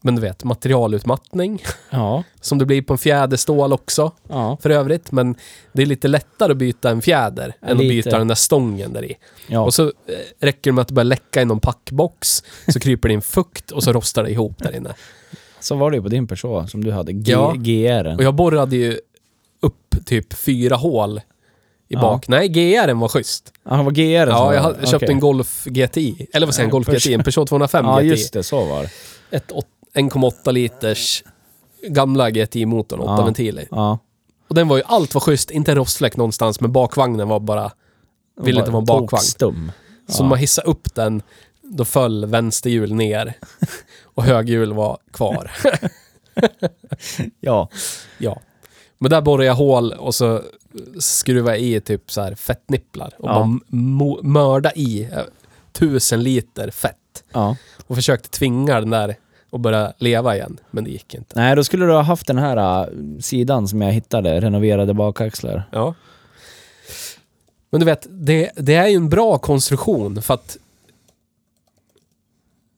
Men du vet, materialutmattning. Ja. (laughs) Som det blir på en fjäderstål också för övrigt. Men det är lite lättare att byta en fjäder än att lite. byta den där stången där i. Och så eh, räcker det med att det börjar läcka i någon packbox, så kryper det in fukt och så rostar det ihop där inne. Så var det ju på din Peugeot som du hade. G- Ja. GR. Och jag borrade ju upp typ fyra hål i Ja. bak. Nej, GR var schysst. Ja, det var GR Ja, jag, hade, köpte en Golf GTI. Eller vad säger jag, en Golf GTI? En Peugeot (laughs) 205 Ja, GTI. just det. Så var det. Ett åt- 1,8 liters gamla GTI-motorn, 8 Ja. ventiler. Ja. Och den var ju, allt var schysst, inte rostfläck någonstans, men bakvagnen var bara... Ville inte vara en bakvagn. Stum. Så när man hissade upp den, då föll vänsterhjul ner. (laughs) och högerhjul var kvar. (laughs) Ja. ja. Men där borrade jag hål och så skruvade jag i typ så här fettnipplar. Och Ja. bara mo- mörda i tusen liter fett. ja. Och försökte tvinga den där att börja leva igen. Men det gick inte. Nej, då skulle du ha haft den här äh, sidan som jag hittade. Renoverade bakaxlar. Ja. Men du vet, det, det är ju en bra konstruktion för att...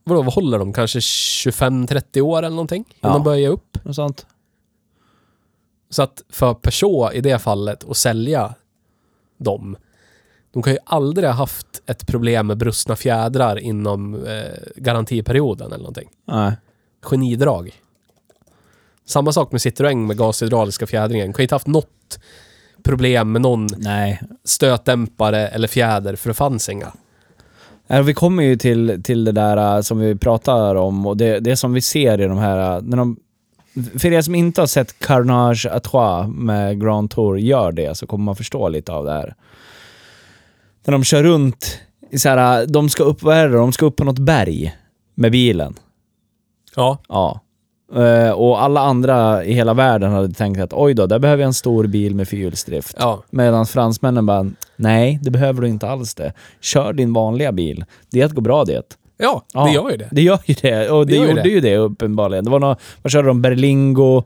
Vadå, vad håller de? Kanske 25-30 år eller någonting? Innan Ja. de börjar ge upp? Något sånt. Så att för Peugeot i det fallet att sälja dem, de kan ju aldrig ha haft ett problem med brustna fjädrar inom eh, garantiperioden eller någonting. Nej. Genidrag. Samma sak med Citroën med gashydrauliska fjädringen. Kan ju inte haft något problem med någon Nej. stötdämpare eller fjäder, för det fanns inga. Vi kommer ju till, till det där äh, som vi pratar om och det, det som vi ser i de här... äh, När de, för er som inte har sett Carnage à Trois med Grand Tour, gör det så kommer man förstå lite av det här. När de kör runt, i så här, de ska upp, vad är det, de ska upp på något berg med bilen. Ja. Ja. Eh, och alla andra i hela världen hade tänkt att oj då, där behöver jag en stor bil med fyrhjulsdrift. Ja. Medan fransmännen bara, nej det behöver du inte alls det. Kör din vanliga bil. Det går bra det. Ja, Ja. det gör ju det. Det gör ju det. Och det, Det ju gjorde det. ju det uppenbarligen. Det var något, vad körde de? Berlingo,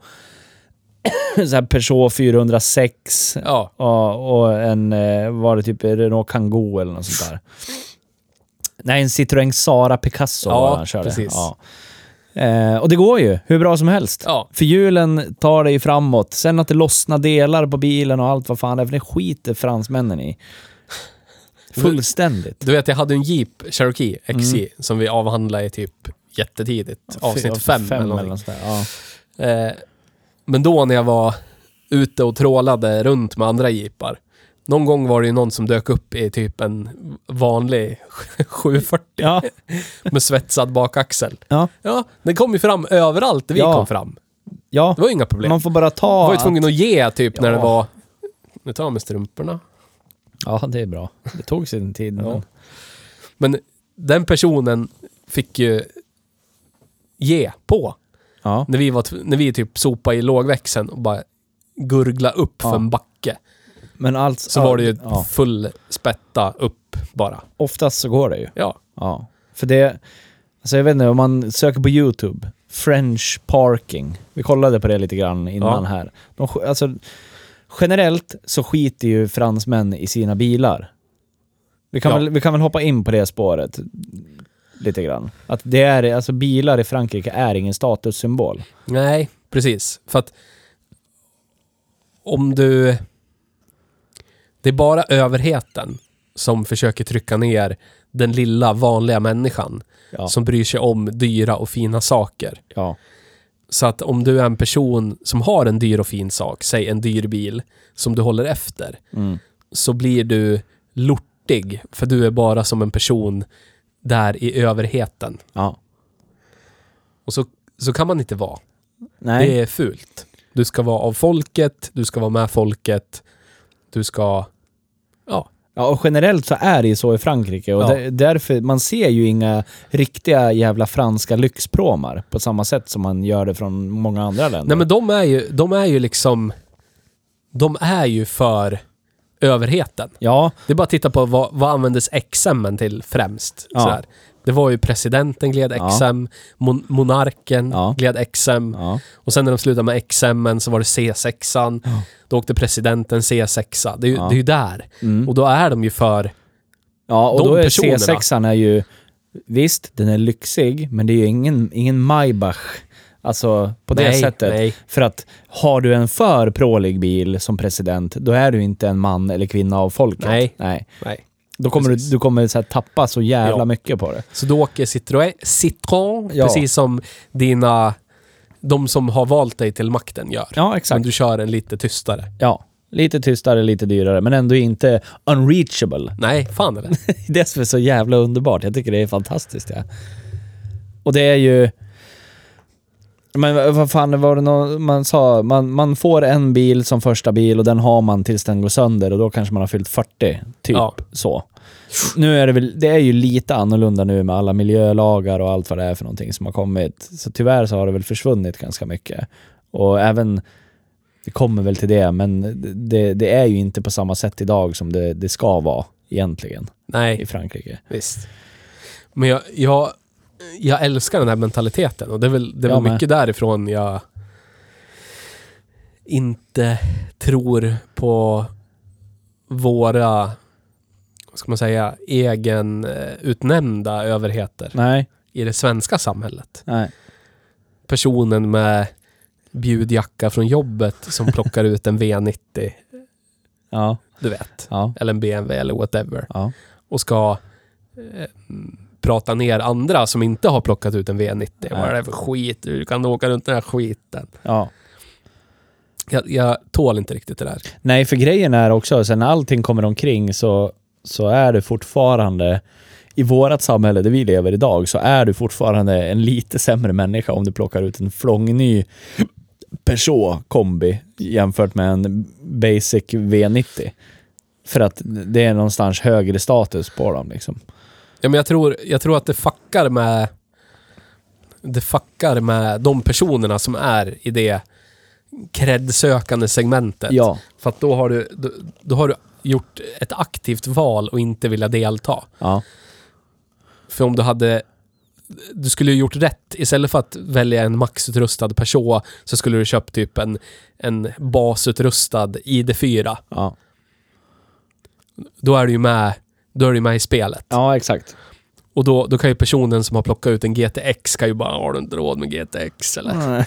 (coughs) så här Peugeot 406 Ja. och, och en, eh, var det typ Renault Kangoo eller något sånt där. Nej, en Citroën Sara Picasso Ja, han körde. precis. Ja. Eh, och det går ju hur bra som helst. Ja. För hjulen tar dig framåt. Sen att det lossnar delar på bilen och allt vad fan det är, för det skiter fransmännen i. Fullständigt. Du vet, jag hade en Jeep Cherokee XJ Mm. som vi avhandlade i typ jättetidigt. Avsnitt 5 eller någonting. där. Ja. Eh, men då när jag var ute och trålade runt med andra jeepar. Någon gång var det ju någon som dök upp i typ en vanlig (laughs) 740 Ja. med svetsad bakaxel. Ja. Ja, den kom ju fram överallt där vi Ja. kom fram. ja. Det var inga problem. Man får bara ta... Jag var ju tvungen att ge typ när det var... Nu tar jag med strumporna. Ja, det är bra. Det tog sin tid. Men... Men den personen fick ju ge på. Ja. När vi, var, när vi typ sopade i lågväxeln och bara gurgla upp Ja. för en backe. Men alltså, Så var det ju ja, full spätta upp bara. oftast så går det ju. Ja. Ja. För det, alltså jag vet inte, om man söker på YouTube, French parking. Vi kollade på det lite grann innan här. De, alltså, generellt så skiter ju fransmän i sina bilar. Vi kan, Ja. väl, vi kan väl hoppa in på det spåret lite grann. Att det är, alltså bilar i Frankrike är ingen statussymbol. Nej, precis. För att om du... Det är bara överheten som försöker trycka ner den lilla vanliga människan Ja. som bryr sig om dyra och fina saker. ja. Så att om du är en person som har en dyr och fin sak, säg en dyr bil, som du håller efter, Mm. så blir du lortig, för du är bara som en person där i överheten. ja. Och så, så kan man inte vara. Nej. Det är fult. Du ska vara av folket, du ska vara med folket, du ska... Ja. Och generellt så är det ju så i Frankrike och Ja. där- därför, man ser ju inga riktiga jävla franska lyxpråmar på samma sätt som man gör det från många andra länder. Nej men de är ju, de är ju liksom... De är ju för överheten. Ja, Det är bara att titta på vad, vad användes XM till främst. Ja. Det var ju presidenten gled. XM, mon monarken Ja. gled XM ja, och sen när de slutade med XM så var det C6an. Ja. Då åkte presidenten C6. Det är, ju, det är ju där. mm. Och då är de ju för... ja och de då är personerna. C6an är ju, visst den är lyxig, men det är ju ingen, ingen Maybach. Alltså på det nej, sättet. Nej. För att har du en för prålig bil som president, då är du inte en man eller kvinna av folket. Nej. Nej. nej. Då kommer Precis. du, du kommer så tappa så jävla Ja. mycket på det. Så du åker Citroën, Citroën Ja. precis som dina... De som har valt dig till makten gör. Ja, Men exakt. du kör en lite tystare. Ja. Lite tystare, lite dyrare, men ändå inte unreachable. Nej, fan eller? (laughs) Det är som är så jävla underbart. Jag tycker det är fantastiskt. Ja. Och det är ju... Men vad fan var det nå- man sa? Man, man får en bil som första bil och den har man tills den går sönder och då kanske man har fyllt 40. Typ Ja. så. Nu är det väl, det är ju lite annorlunda nu med alla miljölagar och allt vad det är för någonting som har kommit. Så tyvärr så har det väl försvunnit ganska mycket. Och även, det kommer väl till det, men det, det är ju inte på samma sätt idag som det, det ska vara egentligen i Nej, Frankrike. visst. Men jag, jag, jag älskar den här mentaliteten och det är väl, det med. mycket därifrån jag inte tror på våra, vad ska man säga, egen eh, utnämnda överheter Nej, i det svenska samhället. nej. Personen med bjudjacka från jobbet som (laughs) plockar ut en V90, Ja, du vet. ja, Eller en BMW eller whatever. ja. Och ska eh, prata ner andra som inte har plockat ut en V90. Vad är det för skit? Du kan åka runt den här skiten. ja. Jag, jag tål inte riktigt det där. Nej, för grejen är också, sen när allting kommer omkring så, så är det fortfarande i vårat samhälle där vi lever idag så är du fortfarande en lite sämre människa om du plockar ut en flångny Peugeot kombi jämfört med en basic V90. För att det är någonstans högre status på dem liksom. Ja, men jag, tror, jag tror att det fuckar med det fuckar med de personerna som är i det cred-sökande segmentet. Ja, För att då har, du, då, då har du gjort ett aktivt val och inte vilja delta. ja, För om du hade... Du skulle ju gjort rätt. Istället för att välja en maxutrustad Peugeot så skulle du köpt typ en, en basutrustad ID4. ja. Då är du ju med, då är du med i spelet. Ja, exakt. Och då, då kan ju personen som har plockat ut en GTX kan ju bara, har du inte råd med GTX eller?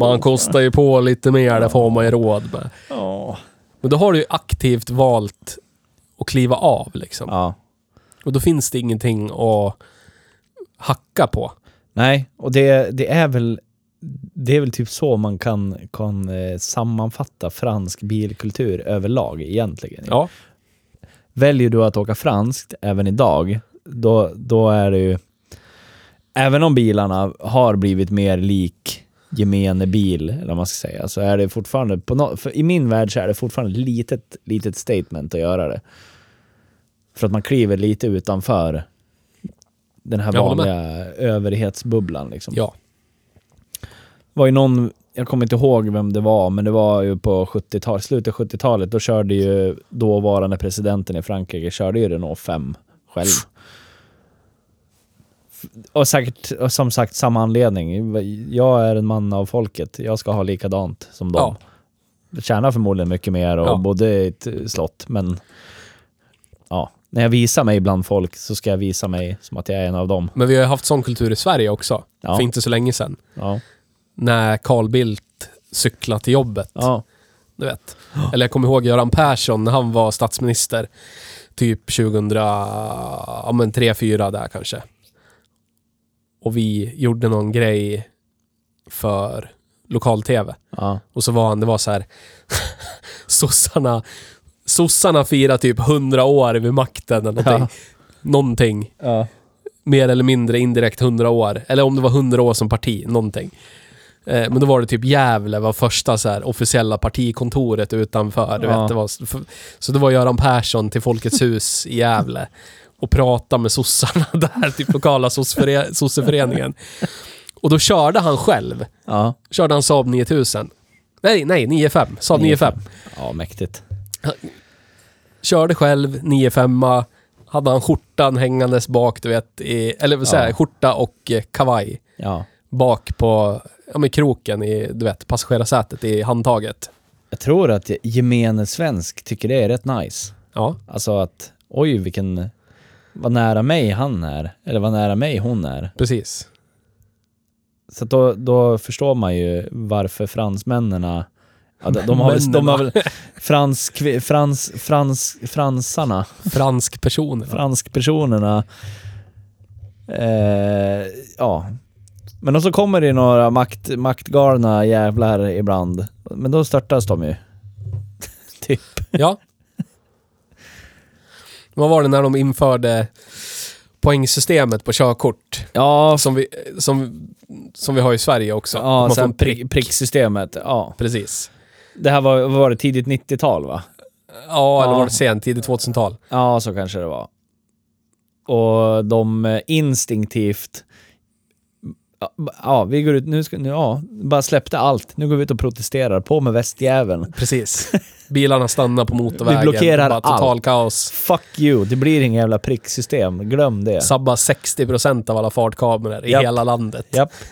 Man kostar ju på lite mer, det får man ju råd med. Ja. Men då har du ju aktivt valt att kliva av liksom. Ja. Och då finns det ingenting att hacka på. Nej, och det, det är väl det är väl typ så man kan, kan eh, sammanfatta fransk bilkultur överlag egentligen. Ja. Väljer du att åka franskt även idag, då, då är det ju... Även om bilarna har blivit mer lik gemene bil, eller vad man ska säga, så är det fortfarande, på no, i min värld så är det fortfarande ett litet, litet statement att göra det. För att man kliver lite utanför den här vanliga överhetsbubblan liksom. Ja. var ju någon jag kommer inte ihåg vem det var, men det var ju på 70-talet, slutet av 70-talet. Då körde ju dåvarande presidenten i Frankrike, körde ju Renault 5 själv. Och säkert, och som sagt, samma anledning. Jag är en man av folket. Jag ska ha likadant som dem. Tjänar förmodligen mycket mer och Ja. bodde i ett slott, men ja. När jag visar mig bland folk så ska jag visa mig som att jag är en av dem. Men vi har haft sån kultur i Sverige också. Ja. För inte så länge sedan. Ja. När Carl Bildt cyklade till jobbet. Ja. Du vet. Eller jag kommer ihåg Göran Persson när han var statsminister. Typ 2000, ja men 3-4 där kanske. Och vi gjorde någon grej för lokal-tv. Ja. Och så var han, det var så här (laughs) sossarna, sossarna firar typ 100 år vid makten eller någonting. Ja. Någonting. Ja. Mer eller mindre indirekt 100 år. Eller om det var 100 år som parti, någonting. Eh, men då var det typ Gävle var första så här officiella partikontoret utanför. Du Ja. vet, det var, så- så det var Göran Persson till Folkets hus i Gävle och prata med sossarna (laughs) där, typ lokala sosseföreningen. Och då körde han själv. Ja. Körde han Saab 9000. Nej, nej, 95. Saab 95. Ja, mäktigt. Körde själv 95 Hade han skjortan hängandes bak, du vet, i, eller vad säger Ja. skjorta och eh, kavaj Ja. bak på, ja men kroken i, du vet, passagerarsätet i handtaget. Jag tror att gemene svensk tycker det är rätt nice. Ja, Alltså att, oj vilken, vad nära mig han är. Eller vad nära mig hon är. precis. Så då, då förstår man ju varför fransmännen Ja, de, de har väl, de har väl (laughs) fransk, frans, frans, fransarna, Fransk person. franskpersonerna. Eh, ja. Men så kommer det några makt, maktgalna jävlar ibland. Men då störtas de ju. (laughs) typ. Ja. Vad var det när de införde poängsystemet på körkort? Ja, Som vi, som, som vi har i Sverige också. ja Man sen en prick, pricksystemet. Ja. Precis. Det här var, var det tidigt 90-tal va? Ja, eller Ja. var det sent? Tidigt 2000-tal? Ja, så kanske det var. Och de eh, instinktivt... Ja, vi går ut, nu ska, nu, ja, bara släppte allt. Nu går vi ut och protesterar. På med västjäveln. Precis. (laughs) Bilarna stannar på motorvägen. Vi blockerar Bara total allt. kaos. Fuck you, det blir ingen jävla pricksystem. Glöm det. Sabbar 60% av alla fartkameror i Japp. hela landet. Japp. (laughs)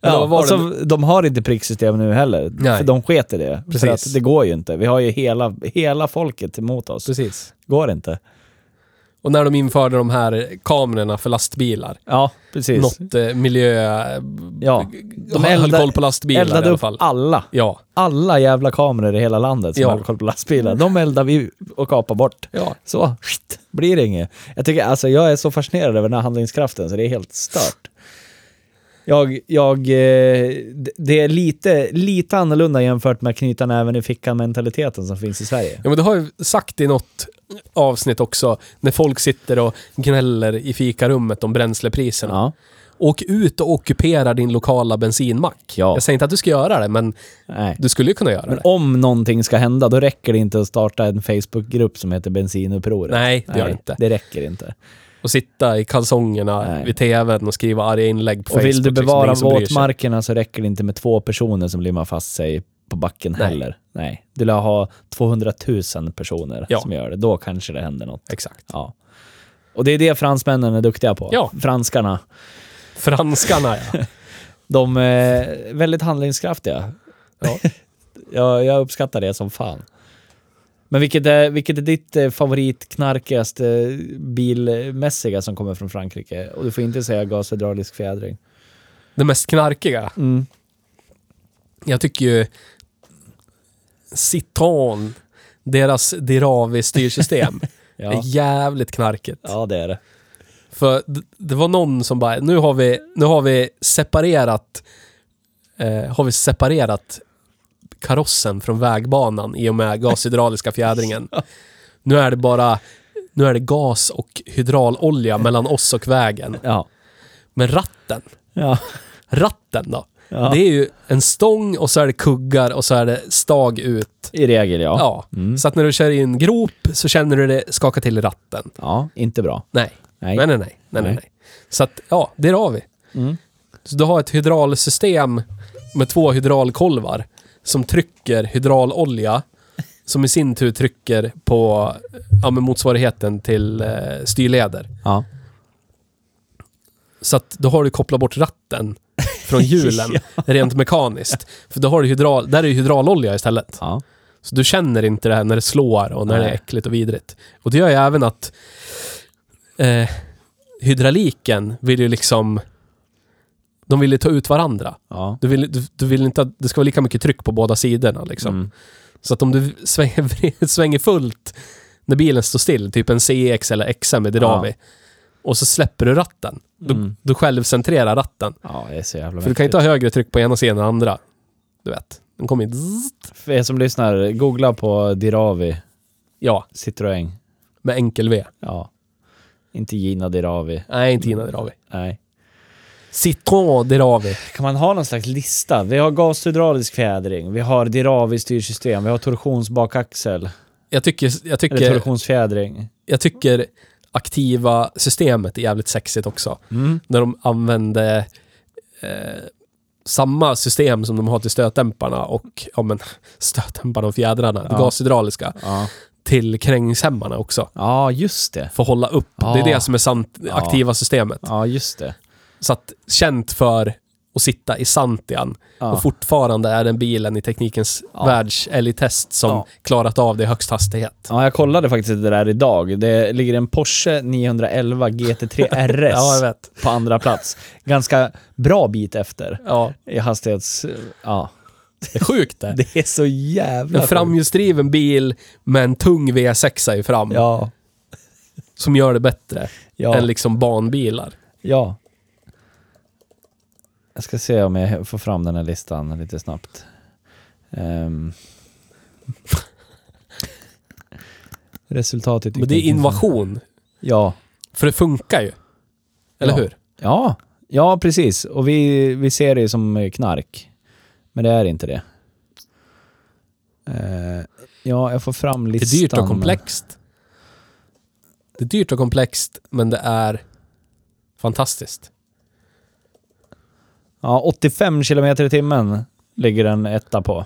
Ja, vad var och så, de har inte pricksystem nu heller. Nej. För de sket i det. För Precis. att det går ju inte. Vi har ju hela, hela folket emot oss. Precis. Går inte. Och när de införde de här kamerorna för lastbilar. Ja, precis. Något eh, miljö... Ja. De höll koll på lastbilar i eldade alla upp fall. alla. Ja. alla jävla kameror i hela landet som Ja. har koll på lastbilar. De eldar vi och kapar bort. Ja. Så, skit, blir det inget. Jag tycker, alltså jag är så fascinerad över den här handlingskraften så det är helt stört. Jag, jag, eh, det är lite, lite annorlunda jämfört med knyta näven i fickan-mentaliteten som finns i Sverige. Ja men det har jag sagt i något avsnitt också, när folk sitter och gnäller i fikarummet om bränslepriserna. Ja, Åk ut och ockupera din lokala bensinmack. Ja. Jag säger inte att du ska göra det, men nej. du skulle ju kunna göra Men det. om någonting ska hända, då räcker det inte att starta en Facebookgrupp som heter Bensinupproret. Nej, det gör det inte. Det räcker inte. Och sitta i kalsongerna Nej. vid tvn och skriva arga inlägg på Och vill Facebook. du liksom. Det är bevara ingen som bryr sig. våtmarkerna så räcker det inte med två personer som limmar fast sig på backen Nej. heller. Nej. Du lär ha 200 000 personer Ja. som gör det. Då kanske det händer något. Exakt. Ja. Och det är det fransmännen är duktiga på. Ja. Franskarna. Franskarna ja. (laughs) De är väldigt handlingskraftiga. Ja. (laughs) jag, jag uppskattar det som fan. Men vilket är, vilket är ditt eh, favoritknarkigaste bilmässiga som kommer från Frankrike? Och du får inte säga gashydraulisk fjädring. Det mest knarkiga. Mm. Jag tycker ju Citroën, deras Diravi-styrsystem, (laughs) Ja. är jävligt knarkigt. ja, det är det. För det var någon som bara, nu har vi, nu har vi separerat, eh, har vi separerat karossen från vägbanan i och med gashydrauliska fjädringen. (laughs) Nu är det bara, nu är det gas och hydraulolja mellan oss och vägen. Ja. Men ratten, Ja. ratten då? Ja. Det är ju en stång och så är det kuggar och så är det stag ut. I regel, ja. Ja. Mm. Så att när du kör i en grop så känner du det skaka till i ratten. Ja, inte bra. Nej. Nej. Nej, nej, nej. nej, nej, Nej. Så att, ja, det har vi. Mm. Så du har ett hydraulsystem med två hydraulkolvar som trycker hydraulolja som i sin tur trycker på ja, men motsvarigheten till eh, styrleder. Ja. Så att då har du kopplat bort ratten från (laughs) hjulen rent mekaniskt. För då har du hydral, där är det hydraulolja istället. Ja. Så du känner inte det här när det slår och när det är Nej. äckligt och vidrigt. Och det gör ju även att eh, hydrauliken vill ju liksom... De vill ju ta ut varandra. Ja. Du vill, du, du vill inte att det ska vara lika mycket tryck på båda sidorna liksom. Mm. Så att om du (laughs) svänger, svänger fullt när bilen står still, typ en CX eller XM med Diravi, och så släpper du ratten. Mm. då självcentrerar ratten. Ja, det är så jävla För du kan inte ha högre tryck på ena sidan än andra. Du vet. Den kommer inte... För er som lyssnar, googla på Diravi Ja, Citroën. med enkel V. Ja. Inte Gina Diravi. Nej, inte Gina Diravi. Nej. Citroën Diravi. Kan man ha någon slags lista? Vi har gashydraulisk fjädring, vi har Diravi-styrsystem, vi har torsionsbakaxel. Jag tycker, jag Eller tycker, torsionsfjädring. jag tycker aktiva systemet är jävligt sexigt också. Mm. När de använde eh, samma system som de har till stötdämparna och ja, men, (laughs) stötdämparna och fjädrarna, Ja. gashydrauliska, Ja. till krängningshämmarna också. ja, just det. För att hålla upp. Det är Ja. det som är sant, Ja. aktiva systemet. Ja, just det. Så att känt för att sitta i Santian Ja. och fortfarande är den bilen i teknikens Ja. världsälgtest som Ja. klarat av det i högst hastighet. Ja, jag kollade faktiskt det där idag. Det ligger en Porsche 911 GT3 RS Ja, på andra plats. Ganska bra bit efter i hastighets... Ja. det är sjukt det. (laughs) Det är så jävla En framhjulsdriven bil med en tung V6 i fram. Ja. som gör det bättre än liksom banbilar. Ja. Jag ska se om jag får fram den här listan lite snabbt. Ehm. (laughs) Resultatet... Men det är innovation. Ja. För det funkar ju. Eller Ja. hur? Ja, ja precis. Och vi, vi ser det som knark. Men det är inte det. Eh, ja, jag får fram Det listan. är dyrt och komplext. Det är dyrt och komplext, men det är fantastiskt. Ja, 85 kilometer i timmen ligger en etta på.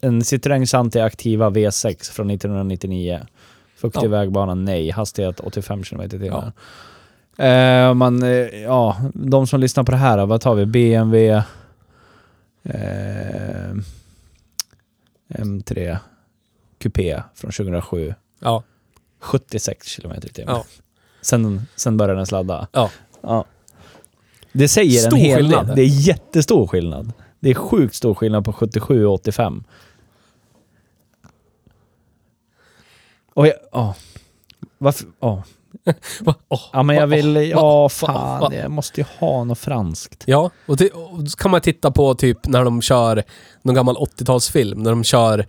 En Citroën Santi Activa V6 från 1999. Fuktig Ja. vägbana, nej. Hastighet 85 kilometer i timmen. Eh, man, eh, ja, de som lyssnar på det här, vad tar vi? BMW eh, M3 Coupé från 2007. Ja. 76 kilometer i timmen. Ja. Sen, sen började den sladda. Ja. Ja. Det säger Stor en hel skillnad. del. Det är jättestor skillnad. Det är sjukt stor skillnad på 77 och 85. Och jag, ja. Varför, ja. (laughs) Va? Åh, Ja men jag vill, ja fan, va. jag måste ju ha något franskt. Ja, och, det, och så kan man titta på typ när de kör någon gammal 80-talsfilm, när de kör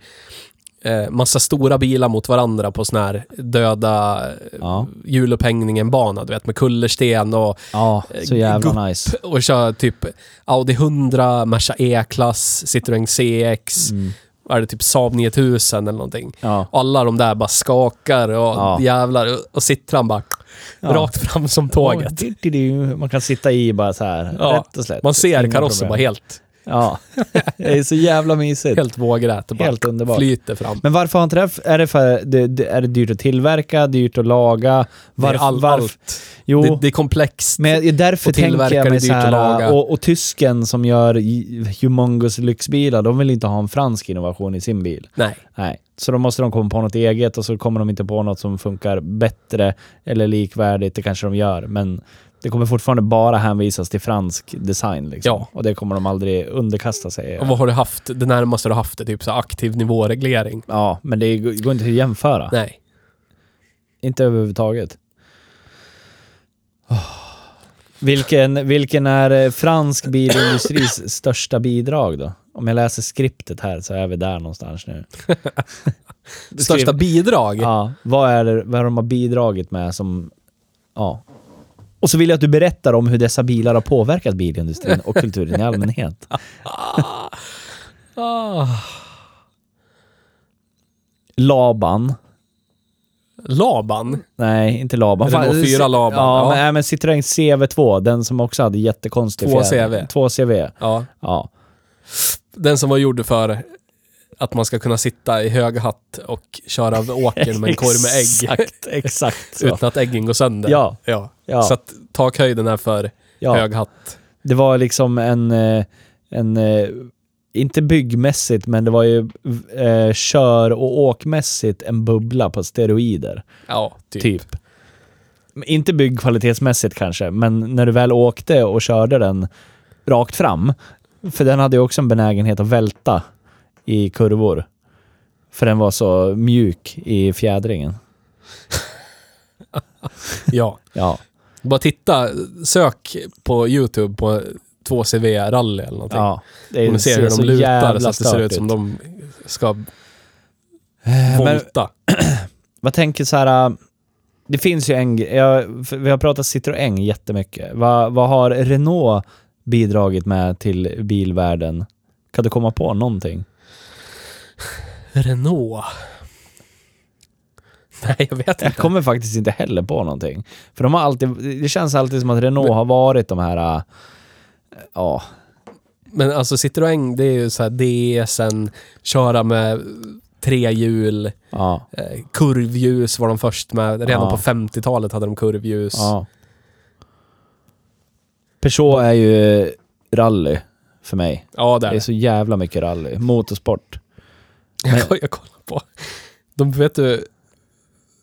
eh, massa stora bilar mot varandra på sån här döda eh, Ja. hjulupphängningen-bana, du vet, med kullersten och, Ja, så Eh, jävla gupp. nice. och kör typ Audi 100, Merca E-klass, Citroën CX, Mm. är det typ Saab 9000 eller någonting. Ja. Och alla de där bara skakar och Ja. jävlar, och- Citroën bara Ja. rakt fram som tåget. Man kan sitta i bara så här, Ja, rätt och slätt. Man ser karossen bara helt, Ja, (laughs) det är så jävla mysigt. helt vågrät och bara Helt underbart. flyter fram. Men varför har inte det? Är det för det, det, är det dyrt att tillverka, dyrt att laga? Det är Varför? all, varför? allt. Jo, Det, det är komplext. men därför och tänker jag mig så här, och, och tysken som gör humongous lyxbilar, de vill inte ha en fransk innovation i sin bil. Nej. Nej, så då måste de komma på något eget och så kommer de inte på något som funkar bättre eller likvärdigt. Det kanske de gör, men det kommer fortfarande bara hänvisas till fransk design. Liksom. Ja. Och det kommer de aldrig underkasta sig. Och vad har du haft? Det närmaste du haft är typ så aktiv nivåreglering. Ja, men det går inte att jämföra. Nej. Inte överhuvudtaget. Oh. Vilken, vilken är eh, fransk bilindustris (laughs) största bidrag då? Om jag läser skriptet här så är vi där någonstans nu. Största bidrag? Ja, vad är det vad de har bidragit med som... Ja. Och så vill jag att du berättar om hur dessa bilar har påverkat bilindustrin och kulturen i (laughs) allmänhet. Ah. Laban. Laban? Nej, inte Laban. Renault Fan, 4 Laban, Ja, ja. Men, men Citroën CV2, den som också hade jättekonstig Två fjäder. CV. Två CV. Ja. Ja. Den som var gjord för att man ska kunna sitta i hög hatt och köra över åkern med en korg med ägg. (laughs) Exakt, exakt. Utan att äggen går sönder. Ja. ja. Ja. Så att takhöjden är för ja. hög hatt. Det var liksom en, eh, en eh, inte byggmässigt, men det var ju eh, kör och åkmässigt en bubbla på steroider. Ja, typ. Typ. Inte byggkvalitetsmässigt kanske, men när du väl åkte och körde den rakt fram, för den hade ju också en benägenhet att välta i kurvor. För den var så mjuk i fjädringen. (laughs) Ja. Ja. Bara titta, sök på YouTube på 2CV-rally eller någonting. ja. Det Och ni ser hur de lutar så att det ser ut som de ska Men volta. (clears throat) vad tänker så här... äh, Det finns ju en jag, Vi har pratat Citroën jättemycket. Vad, vad har Renault bidragit med till bilvärlden? Kan du komma på någonting? Renault. (laughs) Nej, jag vet Jag inte. kommer faktiskt inte heller på någonting. För de har alltid... Det känns alltid som att Renault har varit de här... äh, Ja, Men alltså Citroën, det är ju så här DSen, köra med tre hjul, ja, eh, kurvljus var de först med. Redan Ja. på 50-talet hade de kurvljus. ja. Peugeot är ju rally för mig. Ja, Det där. är så jävla mycket rally. Motorsport. Jag, jag kollar på. De vet du...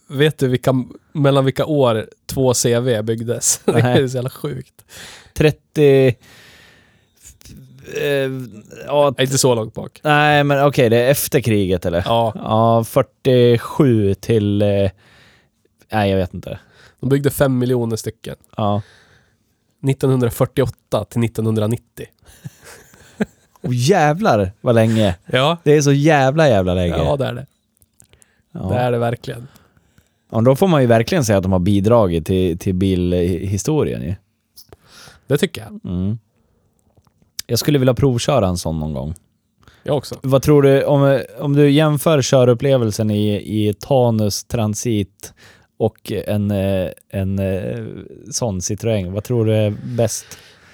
Vet du vilka, mellan vilka år två CV byggdes? (laughs) Det Nej. är så jävla sjukt. 30... Eh, ja, inte så långt bak. nej, men okej, det är efter kriget eller? Ja, Ja, 47 till... Eh, nej, jag vet inte. de byggde fem miljoner stycken. Ja. 1948 till 1990. Och jävlar vad länge. Ja, Det är så jävla jävla länge. ja det är det. Ja. Det är det verkligen. Ja, då får man ju verkligen säga att de har bidragit till, till bilhistorien ju. Det tycker jag. Mm. Jag skulle vilja provköra en sån någon gång. Jag också. Vad tror du, om, om du jämför körupplevelsen i, i Tanus Transit och en, eh, en eh, sån Citroën, vad tror du är bäst?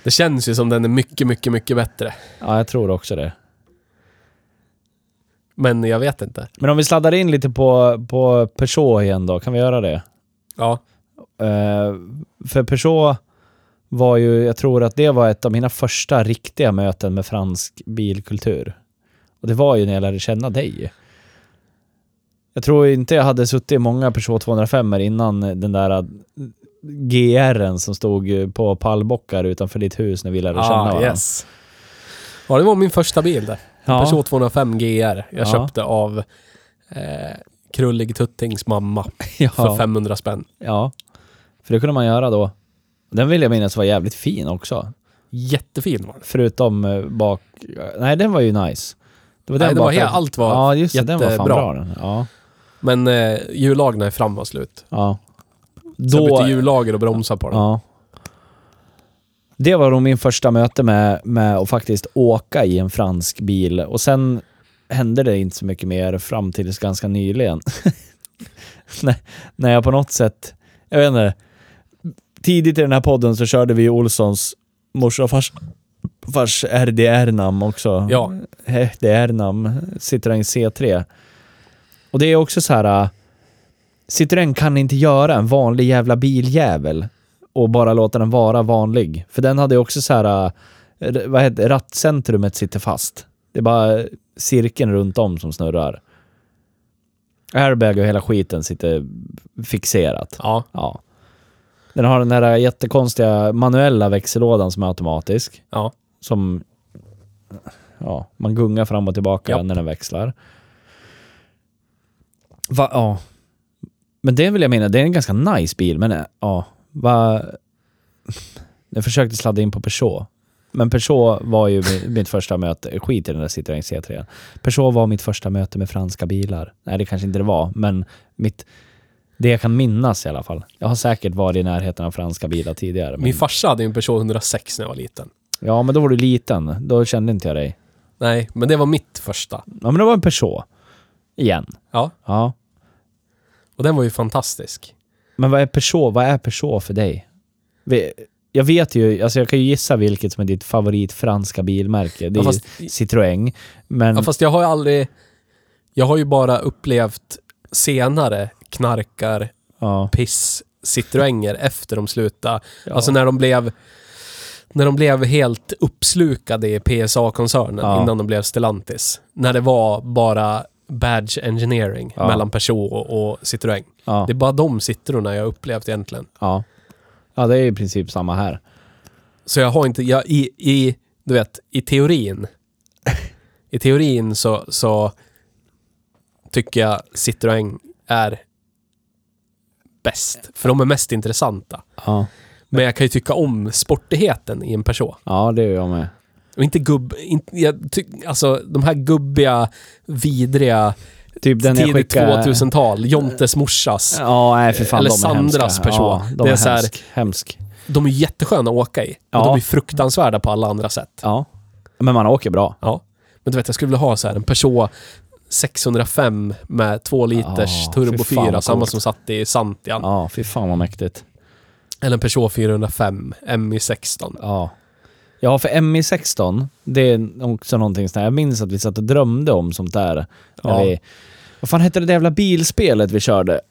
Det känns ju som den är mycket, mycket, mycket bättre. Ja, jag tror också det. Men jag vet inte. Men om vi sladdar in lite på, på Peugeot igen då, kan vi göra det? Ja, Eh, för Peugeot var ju, jag tror att det var ett av mina första riktiga möten med fransk bilkultur. Och det var ju när jag lärde känna dig. Jag tror inte jag hade suttit i många Peugeot 205 innan den där GR'n som stod på pallbockar utanför ditt hus när vi lärde känna ah, varandra. yes. Ja, det var min första bil där. Ja. Peugeot 205 GR. Jag Ja. köpte av eh, Krullig Tuttings mamma (laughs) Ja. för 500 spänn. ja, för det kunde man göra då. Den vill jag minnas var jävligt fin också. Jättefin var den. Förutom eh, bak... Nej, den var ju nice. Det var Nej, det var helt, allt var Ja, just det. Den var fan jättebra. bra den. Ja. Men eh, hjullagren fram var slut. ja. Så jag Då... bytte hjullager och bromsar på den. Ja. Det var nog min första möte med, med att faktiskt åka i en fransk bil. Och sen hände det inte så mycket mer fram tills ganska nyligen. (laughs) när, när jag på något sätt... Jag vet inte. Tidigt i den här podden så körde vi Olssons morsa och fars, fars RDR-namn också. Ja. RDR-namn. Citroën C3. Och det är också så här... Citroën kan inte göra en vanlig jävla biljävel och bara låta den vara vanlig. För den hade ju också så här, r- vad heter rattcentrumet sitter fast. Det är bara cirkeln runt om som snurrar. Airbag och hela skiten sitter fixerat. Ja. Ja. Den har den här jättekonstiga manuella växellådan som är automatisk. Ja. Som ja, man gungar fram och tillbaka Japp. när den växlar. Va, ja. Men det vill jag mena, det är en ganska nice bil, men äh, ja, va... Jag försökte sladda in på Peugeot. Men Peugeot var ju mi- mitt första möte, skit i den där Citroën C3. Peugeot var mitt första möte med franska bilar. Nej, det kanske inte det var, men mitt... Det jag kan minnas i alla fall. Jag har säkert varit i närheten av franska bilar tidigare. Men, Min farsa hade ju en Peugeot 106 när jag var liten. ja, men då var du liten. Då kände inte jag dig. Nej, men det var mitt första. Ja, men det var en Peugeot. Igen. Ja. Ja. Och den var ju fantastisk. Men vad är Peugeot? Vad är Peugeot för dig? Jag vet ju, alltså jag kan ju gissa vilket som är ditt favorit franska bilmärke. Det är Ja, fast, Citroën. Men ja, fast jag har ju aldrig... Jag har ju bara upplevt senare knarkar, ja, piss, Citroënger efter de slutade. ja. Alltså när de blev... När de blev helt uppslukade i PSA-koncernen Ja. innan de blev Stellantis. När det var bara badge engineering Ja. mellan Peugeot och, Citroën. ja, Det är bara de Citroerna jag upplevt egentligen. ja. ja, det är i princip samma här. Så jag har inte, jag, i, i, du vet, i teorin. (laughs) I teorin så, så tycker jag Citroën är bäst. För de är mest intressanta. Ja, Men jag kan ju tycka om sportigheten i en Peugeot. ja det gör jag med. Och inte gubb... Inte, jag ty, alltså de här gubbiga, vidriga, Typ den tidigt skickade... 2000-tal, Jontes morsas. Ja, nej för fan. Eller de Sandras. Peugeot. Ja, de Det är är, så här- hemsk. De är jättesköna att åka i. Ja. Och de är fruktansvärda på alla andra sätt. Ja. Men man åker bra. Ja. Men du vet, jag skulle vilja ha så här en Peugeot 605 med 2 liters Ja, turbo fy fan, 4, vad samma som satt i Santian. Ja, fy fan vad mäktigt. Eller en Peugeot 405 MI16. Ja. Ja, för MI16, det är också någonting sånt här. Jag minns att vi satt och drömde om sånt där. Ja. vi, vad fan hette det där jävla bilspelet vi körde?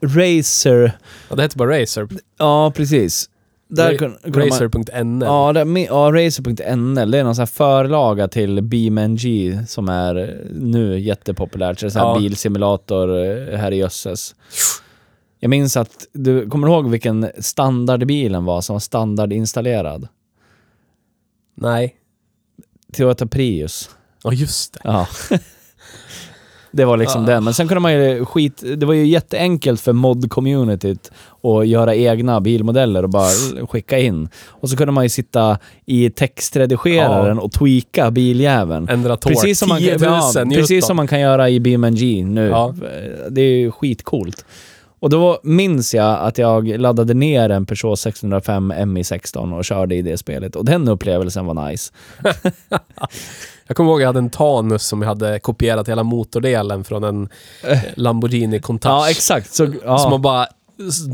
Racer... Ja, det heter bara Racer. Ja, precis. Där Racer.nl. Ja, mi- ja Racer.nl, det är någon sån här förlaga till BeamNG som är nu jättepopulärt. Så det är Ja. bilsimulator eh, här i jösses. Jag minns att, du kommer ihåg vilken standard bilen var som var standardinstallerad? Nej. Toyota Prius. Ja, just det. Ja. (laughs) Det var liksom Ah. den. Men sen kunde man ju skit... Det var ju jätteenkelt för mod-communityt att göra egna bilmodeller och bara (laughs) skicka in. Och så kunde man ju sitta i textredigeraren och tweaka biljäveln. Ändra tork. Precis som, man, 10 000 ja, precis som man kan göra i BeamNG nu. Ja. Det är ju skitcoolt. Och då minns jag att jag laddade ner en Peugeot 605 MI16 och körde i det spelet. Och den upplevelsen var nice. (laughs) Jag kommer ihåg att jag hade en Tanus som jag hade kopierat hela motordelen från en (laughs) Lamborghini Countach. Ja, exakt. Så, ja. Så man bara...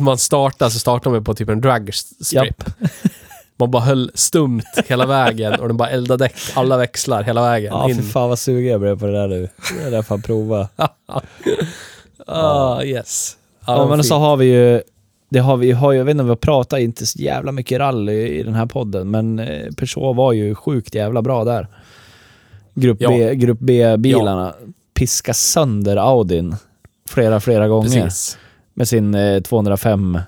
Man startar så startar man på typ en drag strip. (laughs) Man bara höll stumt hela vägen och den bara eldade däck, alla växlar hela vägen Ja, in. för fan vad sugen jag blev på det där nu. Det där får jag prova. ah, yes. Ja, men fint. så har vi ju... Det har vi, har, jag vet inte om vi har pratat inte så jävla mycket rally i den här podden, men eh, Peugeot var ju sjukt jävla bra där. Grupp Ja. B, grupp B-bilarna. Piska sönder Audin flera, flera gånger. Precis. Med sin eh, 205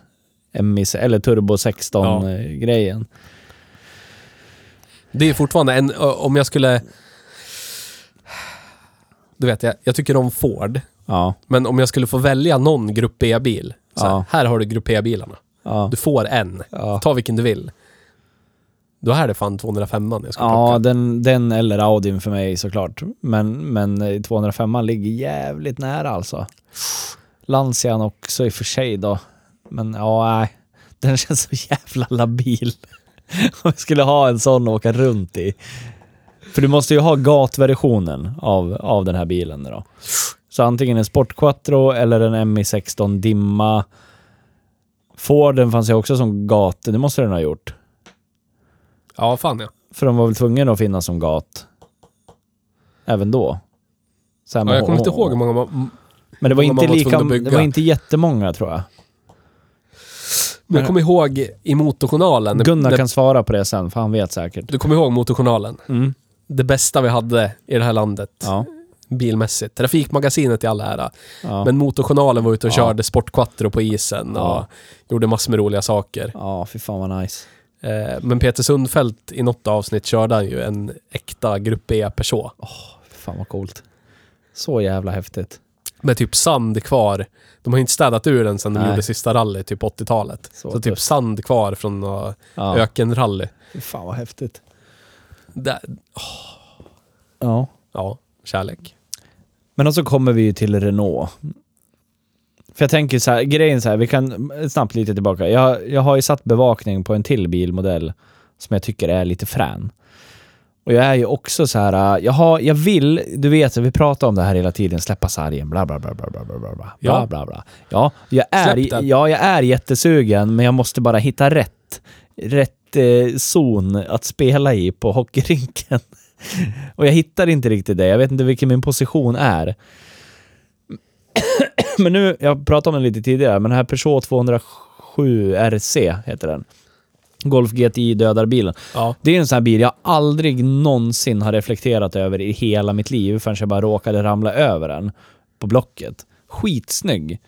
MIS, eller Turbo Ja. 16-grejen. Det är fortfarande en... Om jag skulle... Du vet, jag, jag tycker om Ford. Ja. Men om jag skulle få välja någon Grupp B-bil. Så här, Ja. här har du Grupp B-bilarna. Ja. Du får en. Ja. Ta vilken du vill. Då är det fan 205 jag ska Ja, plocka. den, den eller Audin för mig såklart. Men, men eh, 205 ligger jävligt nära alltså. Lancian också i och för sig då. Men ja, nej. Den (laughs) känns så jävla labil. (laughs) Om jag skulle ha en sån att åka runt i. För du måste ju ha gatversionen av, av den här bilen då. Så antingen en Sport Quattro eller en MI16 dimma. Forden fanns ju också som gat, det måste den ha gjort. Ja, fan ja. För de var väl tvungna att finnas som gat. Även då. Så ja jag kommer inte ihåg hur många man... Men det var inte var lika, det var inte jättemånga tror jag. Men jag kommer ihåg i Motorjournalen. Gunnar det, kan svara på det sen, för han vet säkert. Du kommer ihåg Motorjournalen? Mm. Det bästa vi hade i det här landet. Ja. Bilmässigt. Trafikmagasinet i all ära. Ja. Men Motorjournalen var ute och Ja. körde Sportquattro på isen och Ja. gjorde massor med roliga saker. ja, fy fan vad nice. Eh, men Peter Sundfeldt i något avsnitt körde han ju en äkta Grupp B Peugeot. Fy fan vad coolt. Så jävla häftigt. Med typ sand kvar. De har inte städat ur den sedan de gjorde sista rally, typ 80-talet. Så Så, typ sand kvar från uh, Ja. ökenrally. Fy fan vad häftigt. Där, Ja. ja, kärlek. Men så kommer vi ju till Renault. För jag tänker så här, grejen så här, vi kan snabbt lite tillbaka. Jag, jag har ju satt bevakning på en till bilmodell som jag tycker är lite frän. Och jag är ju också så här, jag, har, jag vill, du vet, vi pratar om det här hela tiden, släppa sargen, bla bla bla bla bla bla bla. Ja, bla, bla, Ja, jag är, ja, jag är jättesugen, men jag måste bara hitta rätt, rätt eh, zon att spela i på hockeyrinken. (laughs) Och jag hittar inte riktigt det, jag vet inte vilken min position är. (clears throat) Men nu, jag pratade om den lite tidigare, men den här Peugeot 207 RC heter den. Golf GTI dödar bilen. Ja. Det är en sån här bil jag aldrig någonsin har reflekterat över i hela mitt liv förrän jag bara råkade ramla över den på Blocket. Skitsnygg.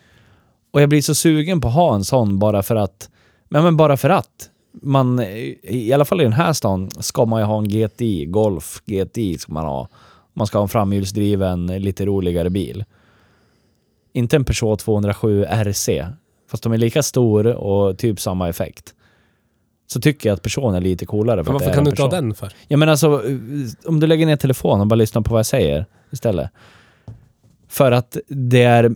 Och jag blir så sugen på att ha en sån bara för att... Men, men bara för att. Man, I alla fall i den här stan ska man ju ha en GTI, Golf GTI ska man ha. Man ska ha en framhjulsdriven, lite roligare bil. Inte en Peugeot 207 RC. Fast de är lika stor och typ samma effekt. Så tycker jag att Peugeot är lite coolare. För varför kan du inte ha den för? Ja men alltså, om du lägger ner telefonen och bara lyssnar på vad jag säger istället. För att det är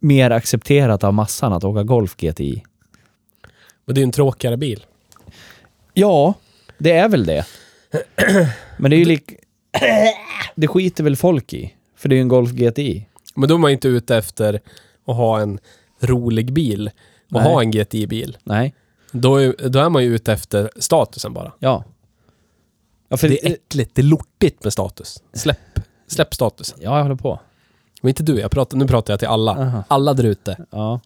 mer accepterat av massan att åka Golf GTI. Men det är ju en tråkigare bil. Ja, det är väl det. (clears throat) Men det är ju lik... (clears throat) Det skiter väl folk i. För det är ju en Golf GTI. Men då är man inte ute efter att ha en rolig bil och Nej. ha en GTI-bil. Nej. Då är, då är man ju ute efter statusen bara. Ja. Ja, för Det är äckligt, det är lortigt med status. Släpp, släpp statusen. Ja, jag håller på. Men inte du, jag pratar, nu pratar jag till alla. Aha. Alla där ute. Ja.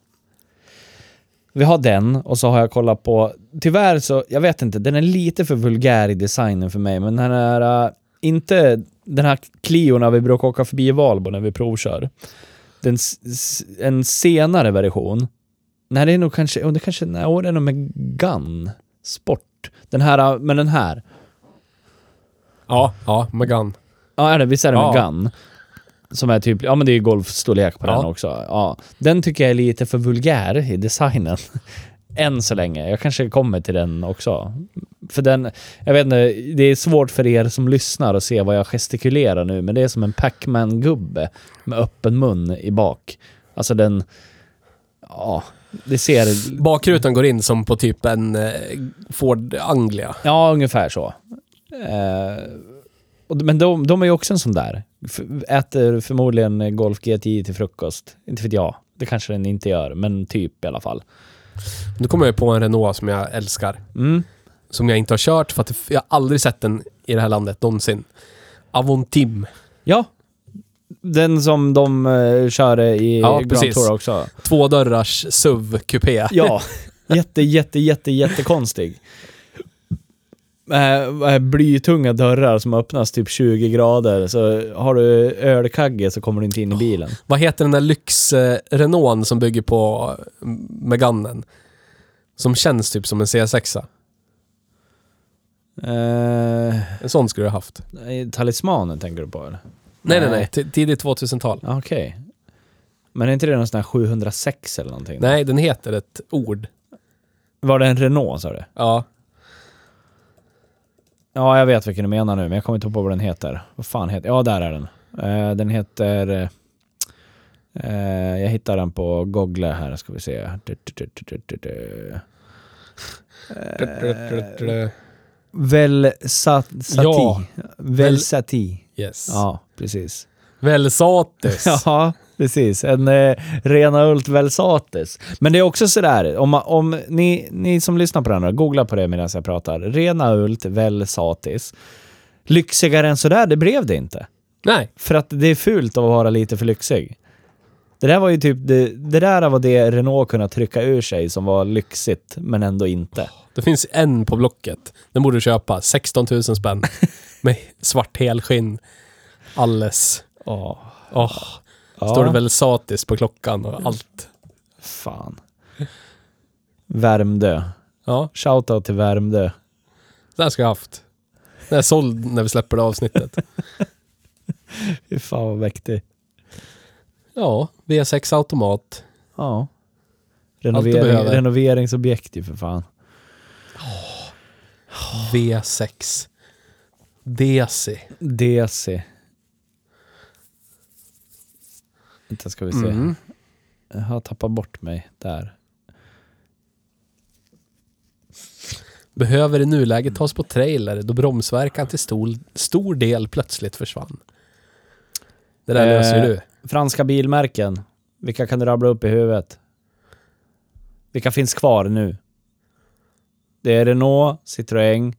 Vi har den och så har jag kollat på, tyvärr så, jag vet inte, den är lite för vulgär i designen för mig, men den här, äh, inte den här Cliona vi brukar åka förbi i Valbo när vi provkör. Den, en senare version. Nej, det är nog kanske, oh, det kanske, nej, oh, det är nog med Gun Sport. Den här, äh, men den här. Ja, ja, Magan. Ja, är det, visst är det med Ja. Gun? Som är typ, ja men det är golfstorlek på Ja. den också. Ja. Den tycker jag är lite för vulgär i designen. (laughs) Än så länge. Jag kanske kommer till den också. För den, jag vet inte, det är svårt för er som lyssnar att se vad jag gestikulerar nu, men det är som en Pac-Man-gubbe med öppen mun i bak. Alltså den, ja, det ser, Bakrutan går in som på typ en eh, Ford Anglia. ja ungefär så. Eh, men de, de är ju också en sån där. Äter förmodligen Golf GTI till frukost. Inte vet jag. Det kanske den inte gör, men typ i alla fall. Nu kommer jag på en Renault som jag älskar. Mm. Som jag inte har kört för att jag har aldrig sett den i det här landet någonsin. Avontim. Ja. Den som de uh, kör i Ja, Grand precis. Tour också. Tvådörrars SUV-kupé. Ja. (laughs) jätte, jätte, jätte, jättekonstig. Äh, blytunga dörrar som öppnas typ 20 grader. Så har du ölkagge så kommer du inte in i bilen. Vad heter den där lyx-Renaulten som bygger på mm, Meganen? Som känns typ som en C6. Eh, En sån skulle du ha haft. talismanen tänker du på eller? Nej, nej, Nej. T- Tidigt 2000-tal. Ja, Okej. Men är inte det någon sån här 706 eller någonting? Nej, den heter ett ord. Var det en Renault sa du? Ja. Ja, jag vet vilken du menar nu, men jag kommer inte på vad den heter. Vad fan heter Ja, där är den. Eh, den heter... eh, jag hittar den på Google här, ska vi se. Du. Eh, Velsati. Ja. Velsati. Yes. Ja, precis. Velsatis. (laughs) Ja, precis. En eh, rena ult Velsatis. Men det är också sådär, om, om ni, ni som lyssnar på den här, googla på det medan jag pratar. Rena ult Velsatis. Lyxigare än sådär, det blev det inte. Nej. För att det är fult att vara lite för lyxig. Det där var ju typ, det, det där var det Renault kunde trycka ur sig som var lyxigt, men ändå inte. Det finns en på Blocket. Den borde du köpa. 16 000 spänn. (laughs) Med svart helskinn. Alles. Åh. Åh. Ja, Står det Velsatis på klockan och allt. Fan. Värmdö. Ja, Shoutout till Värmdö. det här ska jag haft. Den är såld när vi släpper det avsnittet. (laughs) Fy fan vad mäktig. Ja, V6 automat. Ja. Renovering, renoveringsobjekt ju för fan. V6. DC. DC. Vänta ska vi se. Mm. Jag har tappat bort mig där. Behöver i nuläget tas på trailer då bromsverkan till stor, stor del plötsligt försvann. Det där Eh, löser du. Franska bilmärken. Vilka kan du rabbla upp i huvudet? Vilka finns kvar nu? Det är Renault, Citroën,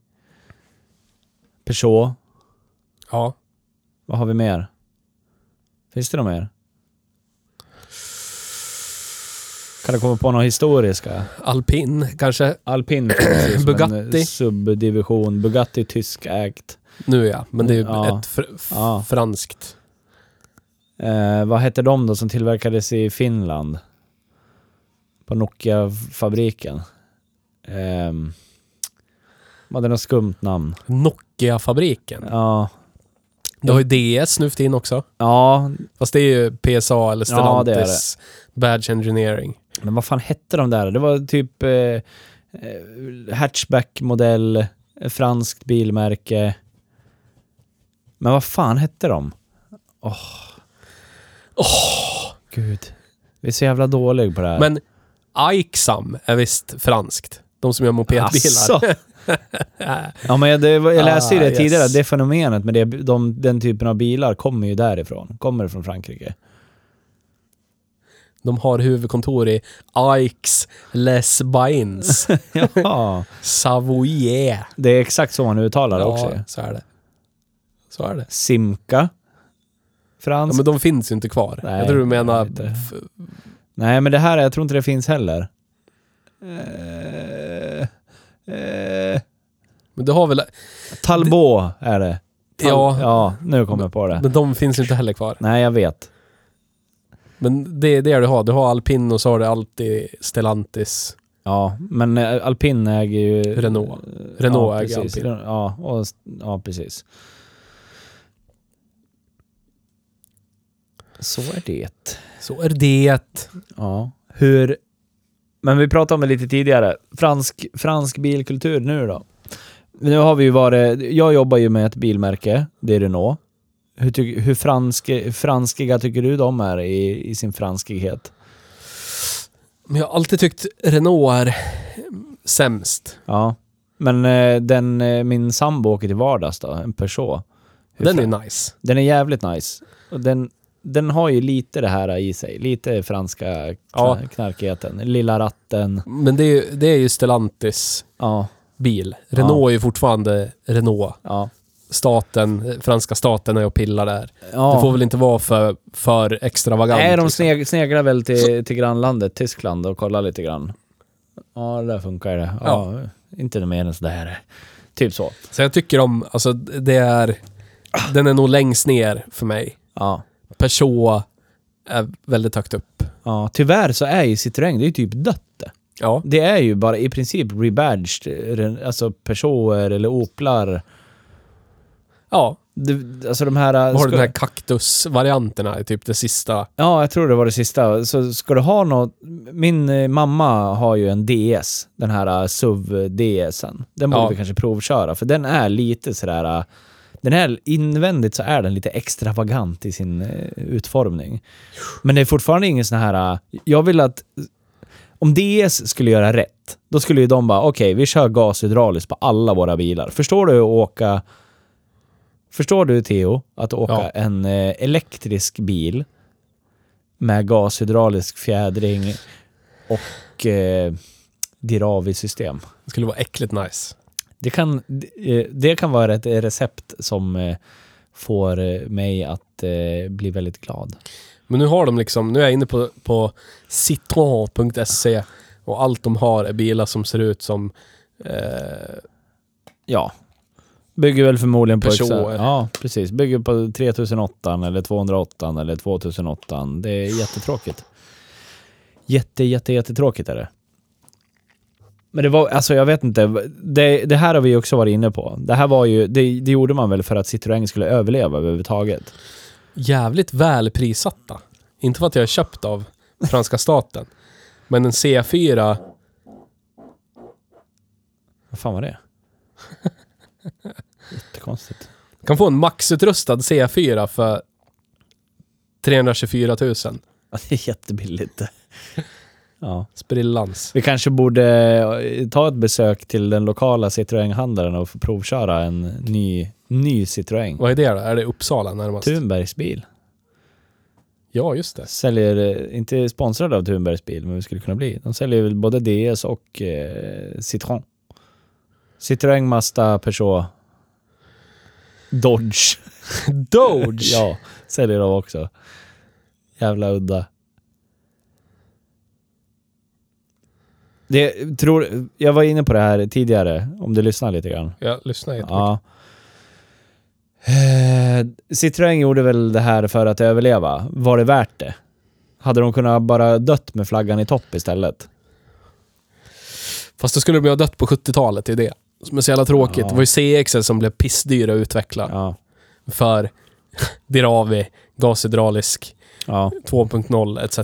Peugeot. Ja. Vad har vi mer? Finns det något mer? Kan du komma på några historiska? Alpin kanske. Alpin (clears throat) som Bugatti. subdivision. Bugatti tyskägt. Nu ja, men det är ju Ja. ett fr- Ja. franskt. Eh, vad hette de då som tillverkades i Finland? På Nokia-fabriken. Eh, de hade något skumt namn. Nokia-fabriken. Ja, Du har ju DS nu för tiden också. ja, Fast det är ju PSA eller Ja, det Stellantis Badge Engineering. Men vad fan hette de där? Det var typ eh, eh, hatchback-modell, franskt bilmärke. Men vad fan hette de? Åh. Åh! Gud. Vi är så jävla dåliga på det här. Men Aixam är visst franskt. De som gör mopedbilar. Asså? (laughs) Ja men jag, var- jag läste ju Ah, det yes. tidigare, det fenomenet med det, de, den typen av bilar kommer ju därifrån. Kommer från Frankrike. De har huvudkontor i Aix Les Bains. (laughs) ja, Savoyer. det är exakt så man uttalar det också. Ja, så är det. Så är det. Simca. Ja, Fransk. men de finns ju inte kvar. Nej, jag tror du menar... f- Nej men det här, jag tror inte det finns heller. Eh, eh, Men du har väl... Talbot är det. Tal- Ja. Ja, nu kommer jag på det. Men de finns ju inte heller kvar. Nej, jag vet. Men det är det du har. Du har Alpin och så har du alltid Stellantis. Ja, men eh, Alpin äger ju... Renault. Renault ja, äger precis. Alpin. Ja, och, ja, precis. Så är det. Så är det. Ja. Hur... Men vi pratade om det lite tidigare. Fransk, fransk bilkultur nu då? Nu har vi ju varit... Jag jobbar ju med ett bilmärke. Det är Renault. Hur, tyck, hur franske, franskiga tycker du de är i, i sin franskighet? Men jag har alltid tyckt Renault är sämst. Ja. Men eh, den, eh, min sambo åker till vardags då, en Peugeot. Hur Den är nice. Den är jävligt nice. Och den, den har ju lite det här i sig. Lite franska kna- Ja. knarkigheten. Lilla ratten. Men det är, det är ju Stellantis Ja, bil. Renault är ju fortfarande Renault. ja. Staten, franska staten är och pillar där. ja. Det får väl inte vara för, för extravagant. Nej, de liksom. sneg, sneglar väl till, till grannlandet Tyskland och kollar lite grann. Ja, där funkar det. Ja, Inte något mer än sådär. Typ så. Så jag tycker om, alltså det är... Den är nog längst ner för mig. Ja. Peugeot är väldigt högt upp. ja. Tyvärr så är ju Citroën, det är ju typ dött det. Ja. Det är ju bara i princip rebadged, alltså Peugeoter eller Oplar. Ja, Det, alltså de här... vad har du den här kaktusvarianterna typ det sista? Ja, jag tror det var det sista. Så ska du ha något... Min eh, mamma har ju en DS, den här uh, SUV-DSen. Den borde Ja. vi kanske provköra, för den är lite sådär... uh, Den är invändigt så är den lite extravagant i sin eh, utformning. Men det är fortfarande ingen sån här... Jag vill att... Om DS skulle göra rätt, då skulle ju de bara okej, vi kör gashydrauliskt på alla våra bilar. Förstår du att åka... Förstår du Theo, att åka Ja. en eh, elektrisk bil med gashydraulisk fjädring och eh, Diravi-system. Det skulle vara äckligt nice. Det kan, eh, det kan vara ett recept som eh, får mig att eh, bli väldigt glad. Men nu har de liksom, nu är jag inne på, på citron.se och allt de har är bilar som ser ut som eh, Ja. Bygger väl förmodligen på... Peugeot. exa- Ja, precis. Bygger på 3008 eller 208 eller 2008. Det är jättetråkigt. Jätte, jätte, jättetråkigt är det. Men det var, alltså jag vet inte. Det, det här har vi också varit inne på. Det här var ju, det, det gjorde man väl för att Citroën skulle överleva överhuvudtaget. jävligt väl prissatta. Inte för att jag är köpt av franska staten. Men en C4, Vad fan var det? Jättekonstigt. kan få en maxutrustad C4 för 324 000. Ja, det är jättebilligt. Ja. Sprillans. Vi kanske borde eh, ta ett besök till den lokala Citroën-handlaren och få provköra en ny, ny Citroën. Vad är det då? Är det Uppsala närmast? Thunbergs bil. Ja, just det. Säljer, eh, inte sponsrade av Thunbergs bil, men vi skulle kunna bli. De säljer väl både DS och eh, Citroën. Citroën, Mazda, Peugeot, Dodge. (laughs) Doge! ja, säljer de också. Jävla udda. Det, tror, jag var inne på det här tidigare, om du lyssnar lite grann. Jag lyssnar jättemycket. Ja. Eh, Citroën gjorde väl det här för att överleva. Var det värt det? Hade de kunnat bara dött med flaggan i topp istället? Fast då skulle de ju ha dött på 70-talet, det är det. Som är så jävla tråkigt. Ja. Det var ju CX som blev pissdyra att utveckla. Ja. För (laughs) Diravi, gashydraulisk, Ja. 2.0 etc.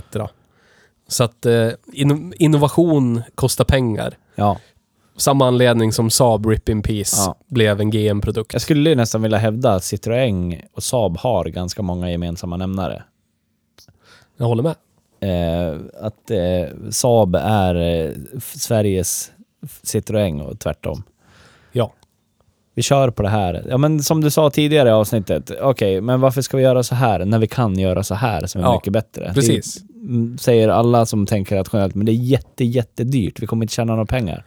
Så att eh, inno- innovation kostar pengar. ja. Samma anledning som Saab Rip in Peace Ja. blev en GM-produkt. Jag skulle ju nästan vilja hävda att Citroën och Saab har ganska många gemensamma nämnare. Jag håller med. Eh, att eh, Saab är eh, Sveriges Citroën och tvärtom. Vi kör på det här. Ja, men som du sa tidigare i avsnittet. Okej, men varför ska vi göra så här när vi kan göra så här som är Ja, mycket bättre? precis. Det mm, säger alla som tänker rationellt, men det är jätte, jättedyrt. Vi kommer inte tjäna några pengar.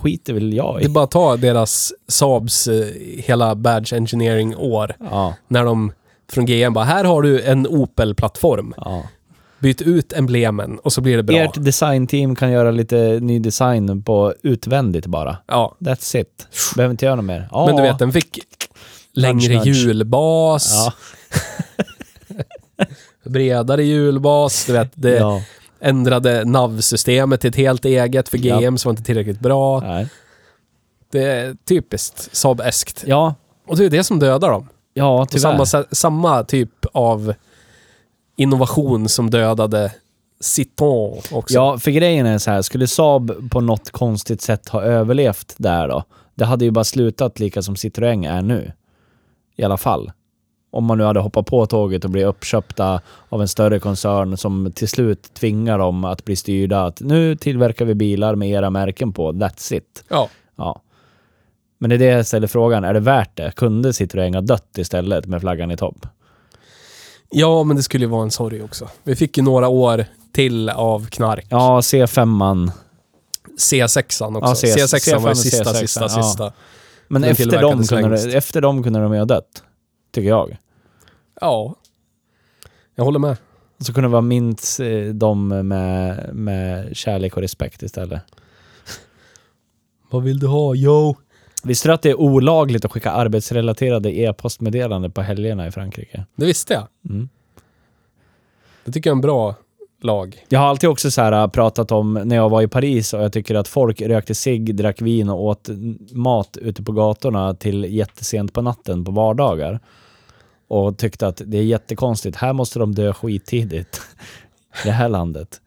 Skiter väl jag Det är i. bara att ta deras Saabs eh, hela badge engineering-år. Ja, När de från GM bara, här har du en Opel-plattform. ja. Byt ut emblemen och så blir det bra. Ert designteam kan göra lite ny design på utvändigt bara. Ja. That's it. Behöver inte göra något mer. Ja. Men du vet, den fick längre Nudge, hjulbas, Ja. (laughs) bredare hjulbas, du vet, det ja. ändrade nav-systemet till ett helt eget för Ja. GM som var inte tillräckligt bra. Nej. Det är typiskt Saab-eskt. Ja, Och det är det som dödar dem. ja tyvärr. samma, samma typ av innovation som dödade Citroën också. Ja, för grejen är så här, skulle Saab på något konstigt sätt ha överlevt där då? Det hade ju bara slutat lika som Citroën är nu. I alla fall. Om man nu hade hoppat på tåget och blivit uppköpta av en större koncern som till slut tvingar dem att bli styrda att nu tillverkar vi bilar med era märken på, that's it. Ja. Ja. Men det är det jag ställer frågan, är det värt det? Kunde Citroën ha dött istället med flaggan i topp? Ja, men det skulle ju vara en sorg också. Vi fick ju några år till av knark. Ja, C5an. C6an också. Ja, C- C6an var ju C5 och sista, C6, sista, sista. Men Den efter dem, kunde de, efter dem kunde de ju ha dött. Tycker jag. Ja. Jag håller med. Så kunde vi minst eh, dem med, med kärlek och respekt istället. Vad vill du ha? Yo! Visste du att det är olagligt att skicka arbetsrelaterade e-postmeddelanden på helgerna i Frankrike? Det visste jag. Mm. Det tycker jag är en bra lag. Jag har alltid också så här äh, pratat om när jag var i Paris och jag tycker att folk rökte cigg, drack vin och åt mat ute på gatorna till jättesent på natten på vardagar. Och tyckte att det är jättekonstigt. Här måste de dö skittidigt i det här landet.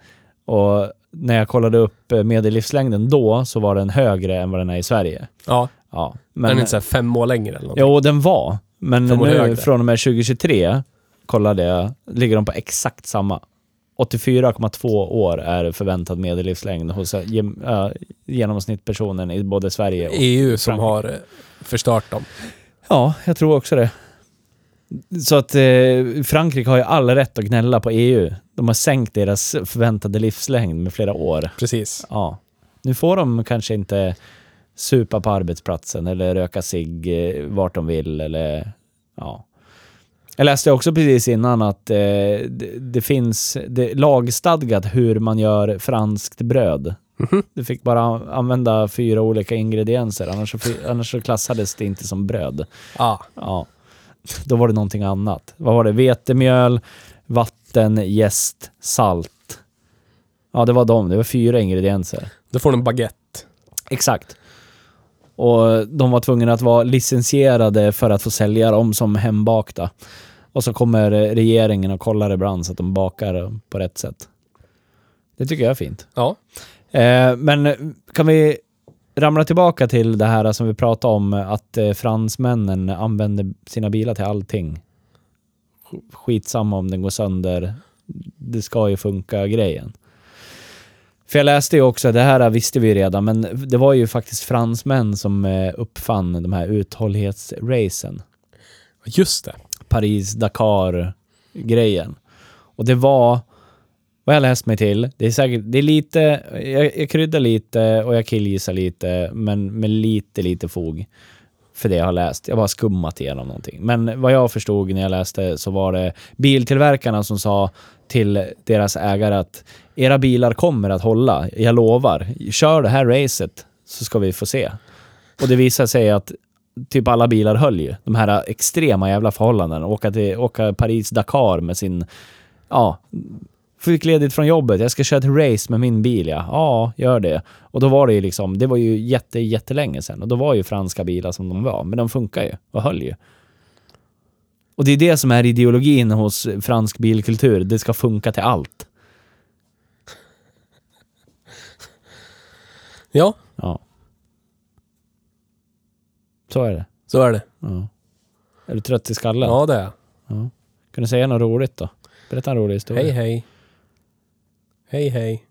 Och när jag kollade upp eh, medellivslängden då så var den högre än vad den är i Sverige. Ja. Ja, Men, den är inte så fem år längre eller något. Jo, den var. Men Fem nu från och med 2023 kollade jag, ligger de på exakt samma. 84,2 år är förväntad medellivslängd hos äh, gem, äh, genomsnittpersonen i både Sverige och... EU som Frankrike. har eh, förstört dem. Ja, jag tror också det. Så att eh, Frankrike har ju all rätt att gnälla på EU. De har sänkt deras förväntade livslängd med flera år. Precis. Ja. Nu får de kanske inte supa på arbetsplatsen eller röka sig vart de vill eller ja. Jag läste också precis innan att eh, det, det finns det lagstadgat hur man gör franskt bröd. Mhm. Du fick bara använda fyra olika ingredienser, annars så, annars så klassades det inte som bröd. Ah. Ja. Då var det någonting annat. Vad var det? Vetemjöl, vatten, jäst, salt. Ja, det var de. Det var fyra ingredienser. Då får du en baguette. Exakt. Och de var tvungna att vara licensierade för att få sälja dem som hembakta. Och så kommer regeringen och kollar ibland så att de bakar på rätt sätt. Det tycker jag är fint. Ja. Eh, men kan vi ramla tillbaka till det här som vi pratade om, att eh, fransmännen använder sina bilar till allting. Sk- Skitsamma om den går sönder. Det ska ju funka grejen. För jag läste ju också, det här visste vi redan, men det var ju faktiskt fransmän som eh, uppfann de här uthållighetsracen. Just det. Paris-Dakar-grejen. Och det var, vad jag läst mig till, det är säkert, det är lite, jag, jag kryddar lite och jag killgissar lite, men med lite, lite fog för det jag har läst. Jag har bara skummat igenom någonting. Men vad jag förstod när jag läste så var det biltillverkarna som sa till deras ägare att era bilar kommer att hålla, jag lovar. Kör det här racet så ska vi få se. Och det visade sig att typ alla bilar höll ju. De här extrema jävla förhållandena. Åka, till, åka Paris-Dakar med sin... Ja, fick ledigt från jobbet. Jag ska köra ett race med min bil, ja. Ja, gör det. Och då var det ju liksom, det var ju jätte, jättelänge sedan. Och då var ju franska bilar som de var. Men de funkar ju och höll ju. Och det är det som är ideologin hos fransk bilkultur. Det ska funka till allt. Ja, Ja. Så är det. så är det. Ja. Är du trött i skallen? Ja, det är jag. ja. Kan du säga något roligt då? Berätta en rolig historia. Hej, hej. Hej, hej.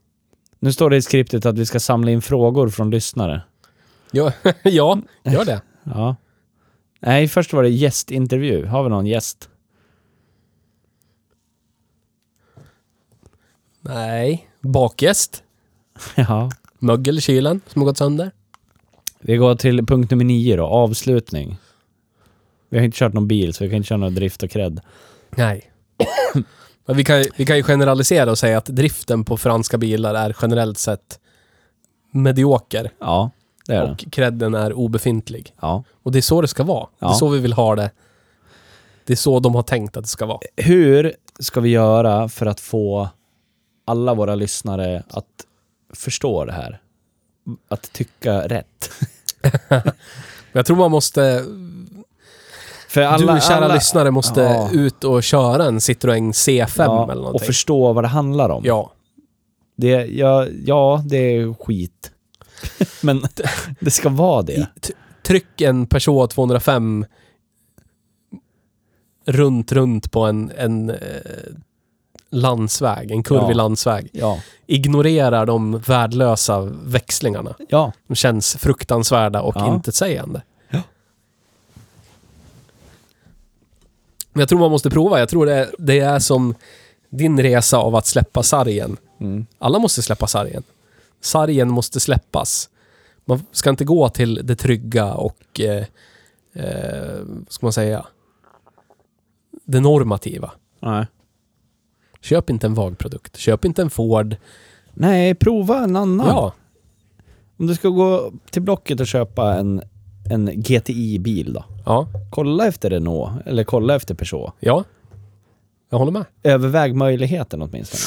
Nu står det i skriptet att vi ska samla in frågor från lyssnare. Ja, (laughs) ja gör det. (laughs) Ja. Nej, först var det gästintervju. Har vi någon gäst? Nej. Bakgäst. (laughs) Ja. Mögel i kylen som har gått sönder. Vi går till punkt nummer nio då, avslutning. Vi har inte kört någon bil, så vi kan inte köra någon drift och cred. Nej. (coughs) Men vi kan, vi kan ju generalisera och säga att driften på franska bilar är generellt sett medioker. Ja, det är. Och credden är obefintlig. Ja. Och det är så det ska vara. Det är Ja. så vi vill ha det. Det är så de har tänkt att det ska vara. Hur ska vi göra för att få alla våra lyssnare att förstå det här? Att tycka rätt? (laughs) Jag tror man måste... För alla, du kära alla, lyssnare måste Ja. ut och köra en Citroën C5 ja, eller och någonting. förstå vad det handlar om. Ja. Det, ja, ja, det är skit. (laughs) Men (laughs) det ska vara det. Tryck en Peugeot 205 runt, runt på en, en eh, landsväg, en kurvig Ja. landsväg. Ja. Ignorerar de värdelösa växlingarna. Ja. De känns fruktansvärda och Ja. intetsägande. Ja. Men jag tror man måste prova. Jag tror det, det är som din resa av att släppa sargen. Mm. Alla måste släppa sargen. Sargen måste släppas. Man ska inte gå till det trygga och, eh, eh, vad ska man säga, det normativa. Nej. Köp inte en VAG-produkt. Köp inte en Ford. Nej, prova en annan. Ja, Om du ska gå till Blocket och köpa en, en GTI-bil då. ja, Kolla efter Renault, eller kolla efter Peugeot. ja. Jag håller med. Överväg möjligheten åtminstone.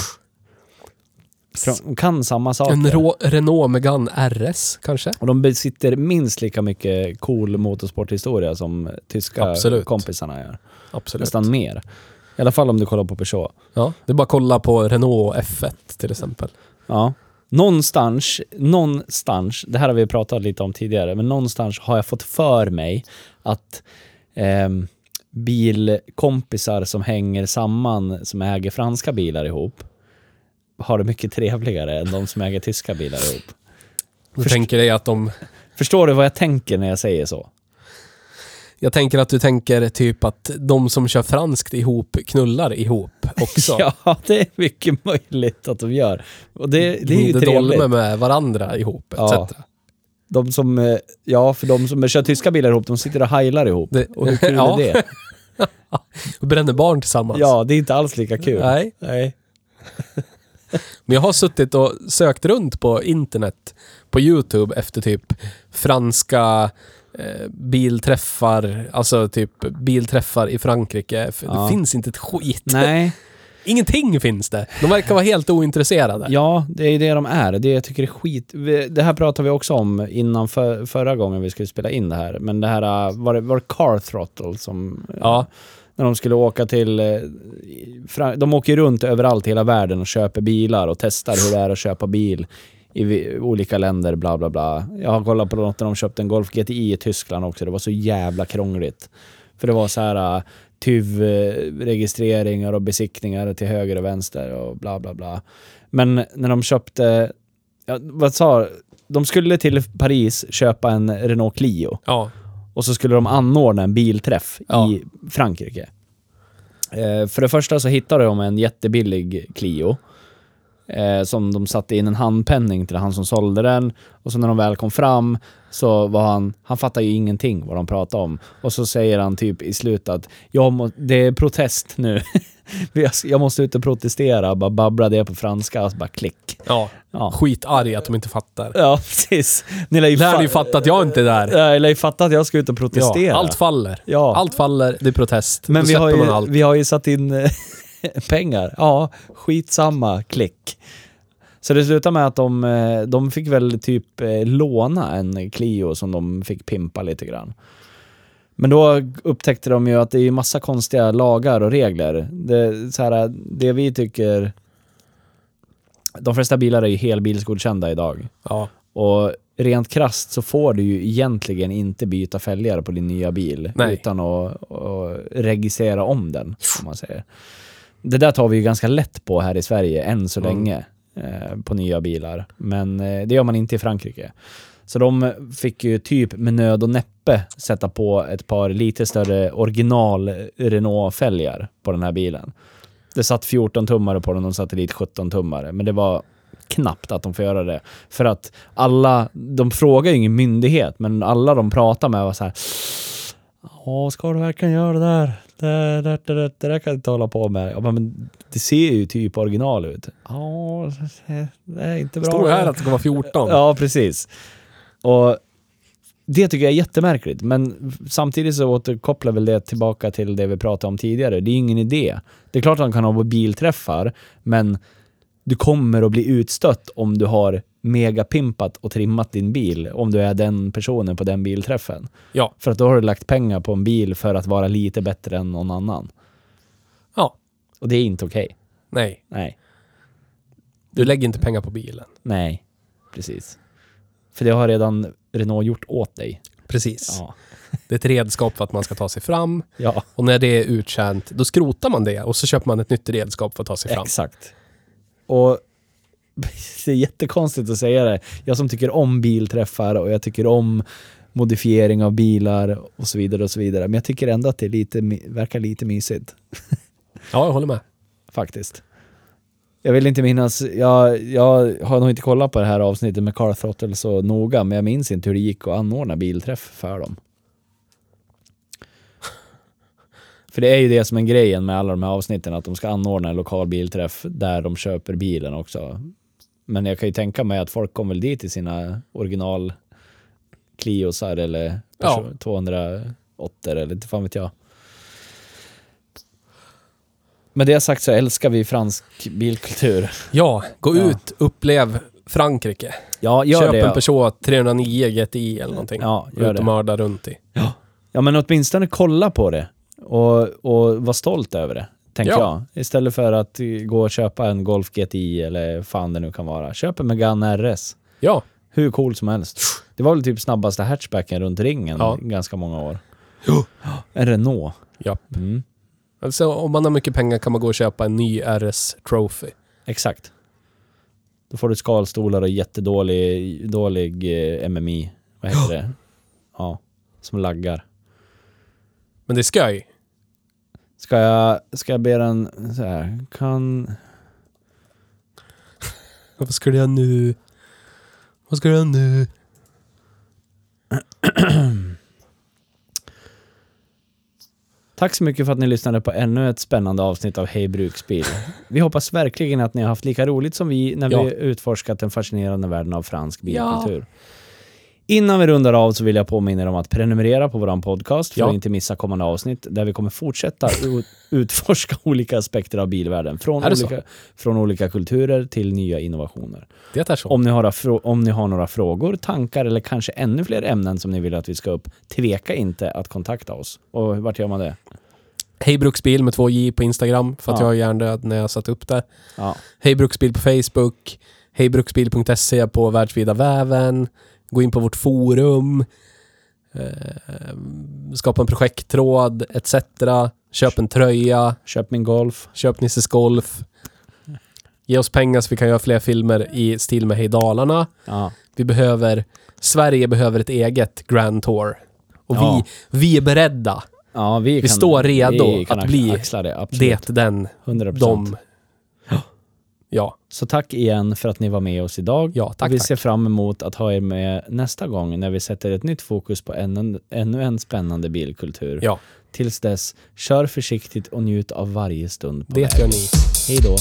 De kan samma saker. En Rå- Renault Megane RS kanske? Och de besitter minst lika mycket cool motorsporthistoria som tyska Absolut. kompisarna gör. Absolut. Nästan mer. I alla fall om du kollar på Peugeot. Ja, det är bara att kolla på Renault F1 till exempel. Ja. Någonstans, någonstans, det här har vi pratat lite om tidigare, men någonstans har jag fått för mig att ehm, bilkompisar som hänger samman, som äger franska bilar ihop, har det mycket trevligare än de som äger tyska bilar ihop. Du Först- tänker dig att de... Förstår du vad jag tänker när jag säger så? Jag tänker att du tänker typ att de som kör franskt ihop knullar ihop också. (laughs) Ja, det är mycket möjligt att de gör. Och det, det är ju Gnider trevligt. med varandra ihop etc. Ja. De som, eh, ja, för de som kör tyska bilar ihop, de sitter och heilar ihop. Det- och hur kul (laughs) Ja. är det? (laughs) Och bränner barn tillsammans. Ja, det är inte alls lika kul. Nej. Nej. Men jag har suttit och sökt runt på internet, på YouTube, efter typ franska eh, bilträffar, alltså typ bilträffar i Frankrike. Ja. Det finns inte ett skit. Nej. (laughs) Ingenting finns det. De verkar vara helt ointresserade. Ja, det är det de är. Det jag tycker är skit. Det här pratade vi också om innan för, förra gången vi skulle spela in det här. Men det här, äh, var det, var det Car Throttle som... äh, Ja. När de skulle åka till... Fra- De åker runt överallt i hela världen och köper bilar och testar hur det är att köpa bil i olika länder, bla bla bla. Jag har kollat på något när de köpte en Golf GTI i Tyskland också. Det var så jävla krångligt. För det var så här TUV-registreringar och besiktningar till höger och vänster och bla bla bla. Men när de köpte ja, vad sa De skulle till Paris köpa en Renault Clio. Ja. Och så skulle de anordna en bilträff Ja. i Frankrike. Eh, för det första så hittade de en jättebillig Clio. Eh, som de satte in en handpenning till han som sålde den. Och så när de väl kom fram så var han, han fattade ju ingenting vad de pratade om. Och så säger han typ i slutet att jag må, det är protest nu. (laughs) Jag- måste ut och protestera. Bara babbla det på franska och så bara klick. ja. Ja, Skitarg att de inte fattar. ja precis. Ni lär ju, Lär ju fatta att jag inte är där. Ja, jag lär ju fatta att jag ska ut och protestera. Ja, allt faller. Ja. Allt faller, det är protest. Men Då vi har, ju, allt. vi har ju satt in eh, (laughs) pengar. Ja, skitsamma, klick. Så det slutade med att de, eh, de fick väl typ eh, låna en Clio som de fick pimpa lite grann. Men då upptäckte de ju att det är ju massa konstiga lagar och regler. Det, så här, det vi tycker... De flesta bilar är ju helbilsgodkända idag. Ja. Och rent krasst så får du ju egentligen inte byta fälgar på din nya bil Nej. utan att, att registrera om den, om man säger. Det där tar vi ju ganska lätt på här i Sverige än så Mm. länge eh, på nya bilar. Men eh, det gör man inte i Frankrike. Så de fick ju typ med nöd och näppe sätta på ett par lite större original Renault-fälgar på den här bilen. Det satt 14 tummare på den, de satte dit 17 tummare. Men det var knappt att de får göra det. För att alla, de frågar ju ingen myndighet, men alla de pratar med var så här. Ja, ska du verkligen göra det där? Det, det, det, det, det där kan du inte hålla på med. Jag bara, men det ser ju typ original ut. Ja, det är inte bra. Står här att det ska vara 14. Ja, precis. Och det tycker jag är jättemärkligt, men samtidigt så återkopplar väl det tillbaka till det vi pratade om tidigare. Det är ingen idé. Det är klart att de kan ha bilträffar, men du kommer att bli utstött om du har megapimpat och trimmat din bil, om du är den personen på den bilträffen. Ja. För att då har du lagt pengar på en bil för att vara lite bättre än någon annan. Ja. Och det är inte okej. Nej. Nej. Du lägger inte pengar på bilen. Nej. Precis. För det har redan Renault gjort åt dig. Precis. Ja. Det är ett redskap för att man ska ta sig fram. Ja. Och när det är uttjänt, då skrotar man det och så köper man ett nytt redskap för att ta sig fram. Exakt. Och (laughs) det är jättekonstigt att säga det. Jag som tycker om bilträffar och jag tycker om modifiering av bilar och så vidare och så vidare. Men jag tycker ändå att det lite, verkar lite mysigt (laughs) Ja, jag håller med. faktiskt. Jag vill inte minnas, jag, jag har nog inte kollat på det här avsnittet med Car Throttle så noga, men jag minns inte hur det gick att anordna bilträff för dem. (laughs) För det är ju det som är grejen med alla de här avsnitten, att de ska anordna en lokal bilträff där de köper bilen också. Men jag kan ju tänka mig att folk kommer dit i sina original Cliosar eller Ja. 208 eller inte fan vet jag. Med det sagt så älskar vi fransk bilkultur. Ja, gå Ja. ut, upplev Frankrike. Ja, gör Köp det. en Peugeot 309 GTI eller någonting. Ja, gör ut och mörda runt i. Ja, men åtminstone kolla på det och, och var stolt över det, tänker Ja. jag. Istället för att gå och köpa en Golf GTI eller fan det nu kan vara. Köp en Megane RS. Ja, Hur cool som helst. Det var väl typ snabbaste hatchbacken runt ringen Ja. ganska många år. Jo. (gasps) En Renault. ja. Mm. Alltså om man har mycket pengar kan man gå och köpa en ny RS Trophy. Exakt. Då får du skalstolar och jättedålig dålig eh, MMI. Vad heter (gasps) det? Ja, som laggar. Men det är sköj. Ska jag, ska jag be den så här, kan... (laughs) Vad ska du göra nu? Vad ska du göra nu? (clears throat) Tack så mycket för att ni lyssnade på ännu ett spännande avsnitt av Hej Bruksbil. Vi hoppas verkligen att ni har haft lika roligt som vi när Ja. vi utforskat den fascinerande världen av fransk bilkultur. Innan vi rundar av så vill jag påminna er om att prenumerera på vår podcast för Ja. att inte missa kommande avsnitt där vi kommer fortsätta (laughs) ut- utforska olika aspekter av bilvärlden. Från så? olika, från olika kulturer till nya innovationer. Det är så. Om ni, har, om ni har några frågor, tankar eller kanske ännu fler ämnen som ni vill att vi ska upp, tveka inte att kontakta oss. Och vart gör man det? Hej Bruksbil med två J på Instagram för att Ja. jag är hjärndöd när jag satt upp det. Ja. Hej Bruksbil på Facebook. Hejbruksbil.se på världsvida väven. Gå in på vårt forum. Eh, skapa en projekttråd etc. Köp en tröja. Köp min Golf. Köp Nisses Golf. Ge oss pengar så vi kan göra fler filmer i stil med Hej Dalarna. Ja. Vi behöver... Sverige behöver ett eget Grand Tour. Och Ja. vi, vi är beredda. Ja, vi, kan, står redo vi att bli det. Det, den, 100%. de. Ja. Så tack igen för att ni var med oss idag. Ja, tack, vi tack. ser fram emot att ha er med nästa gång när vi sätter ett nytt fokus på ännu, ännu en spännande bilkultur. Ja. Tills dess, kör försiktigt och njut av varje stund på Det vägen. gör ni. Hej då.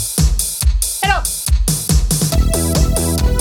Hej då!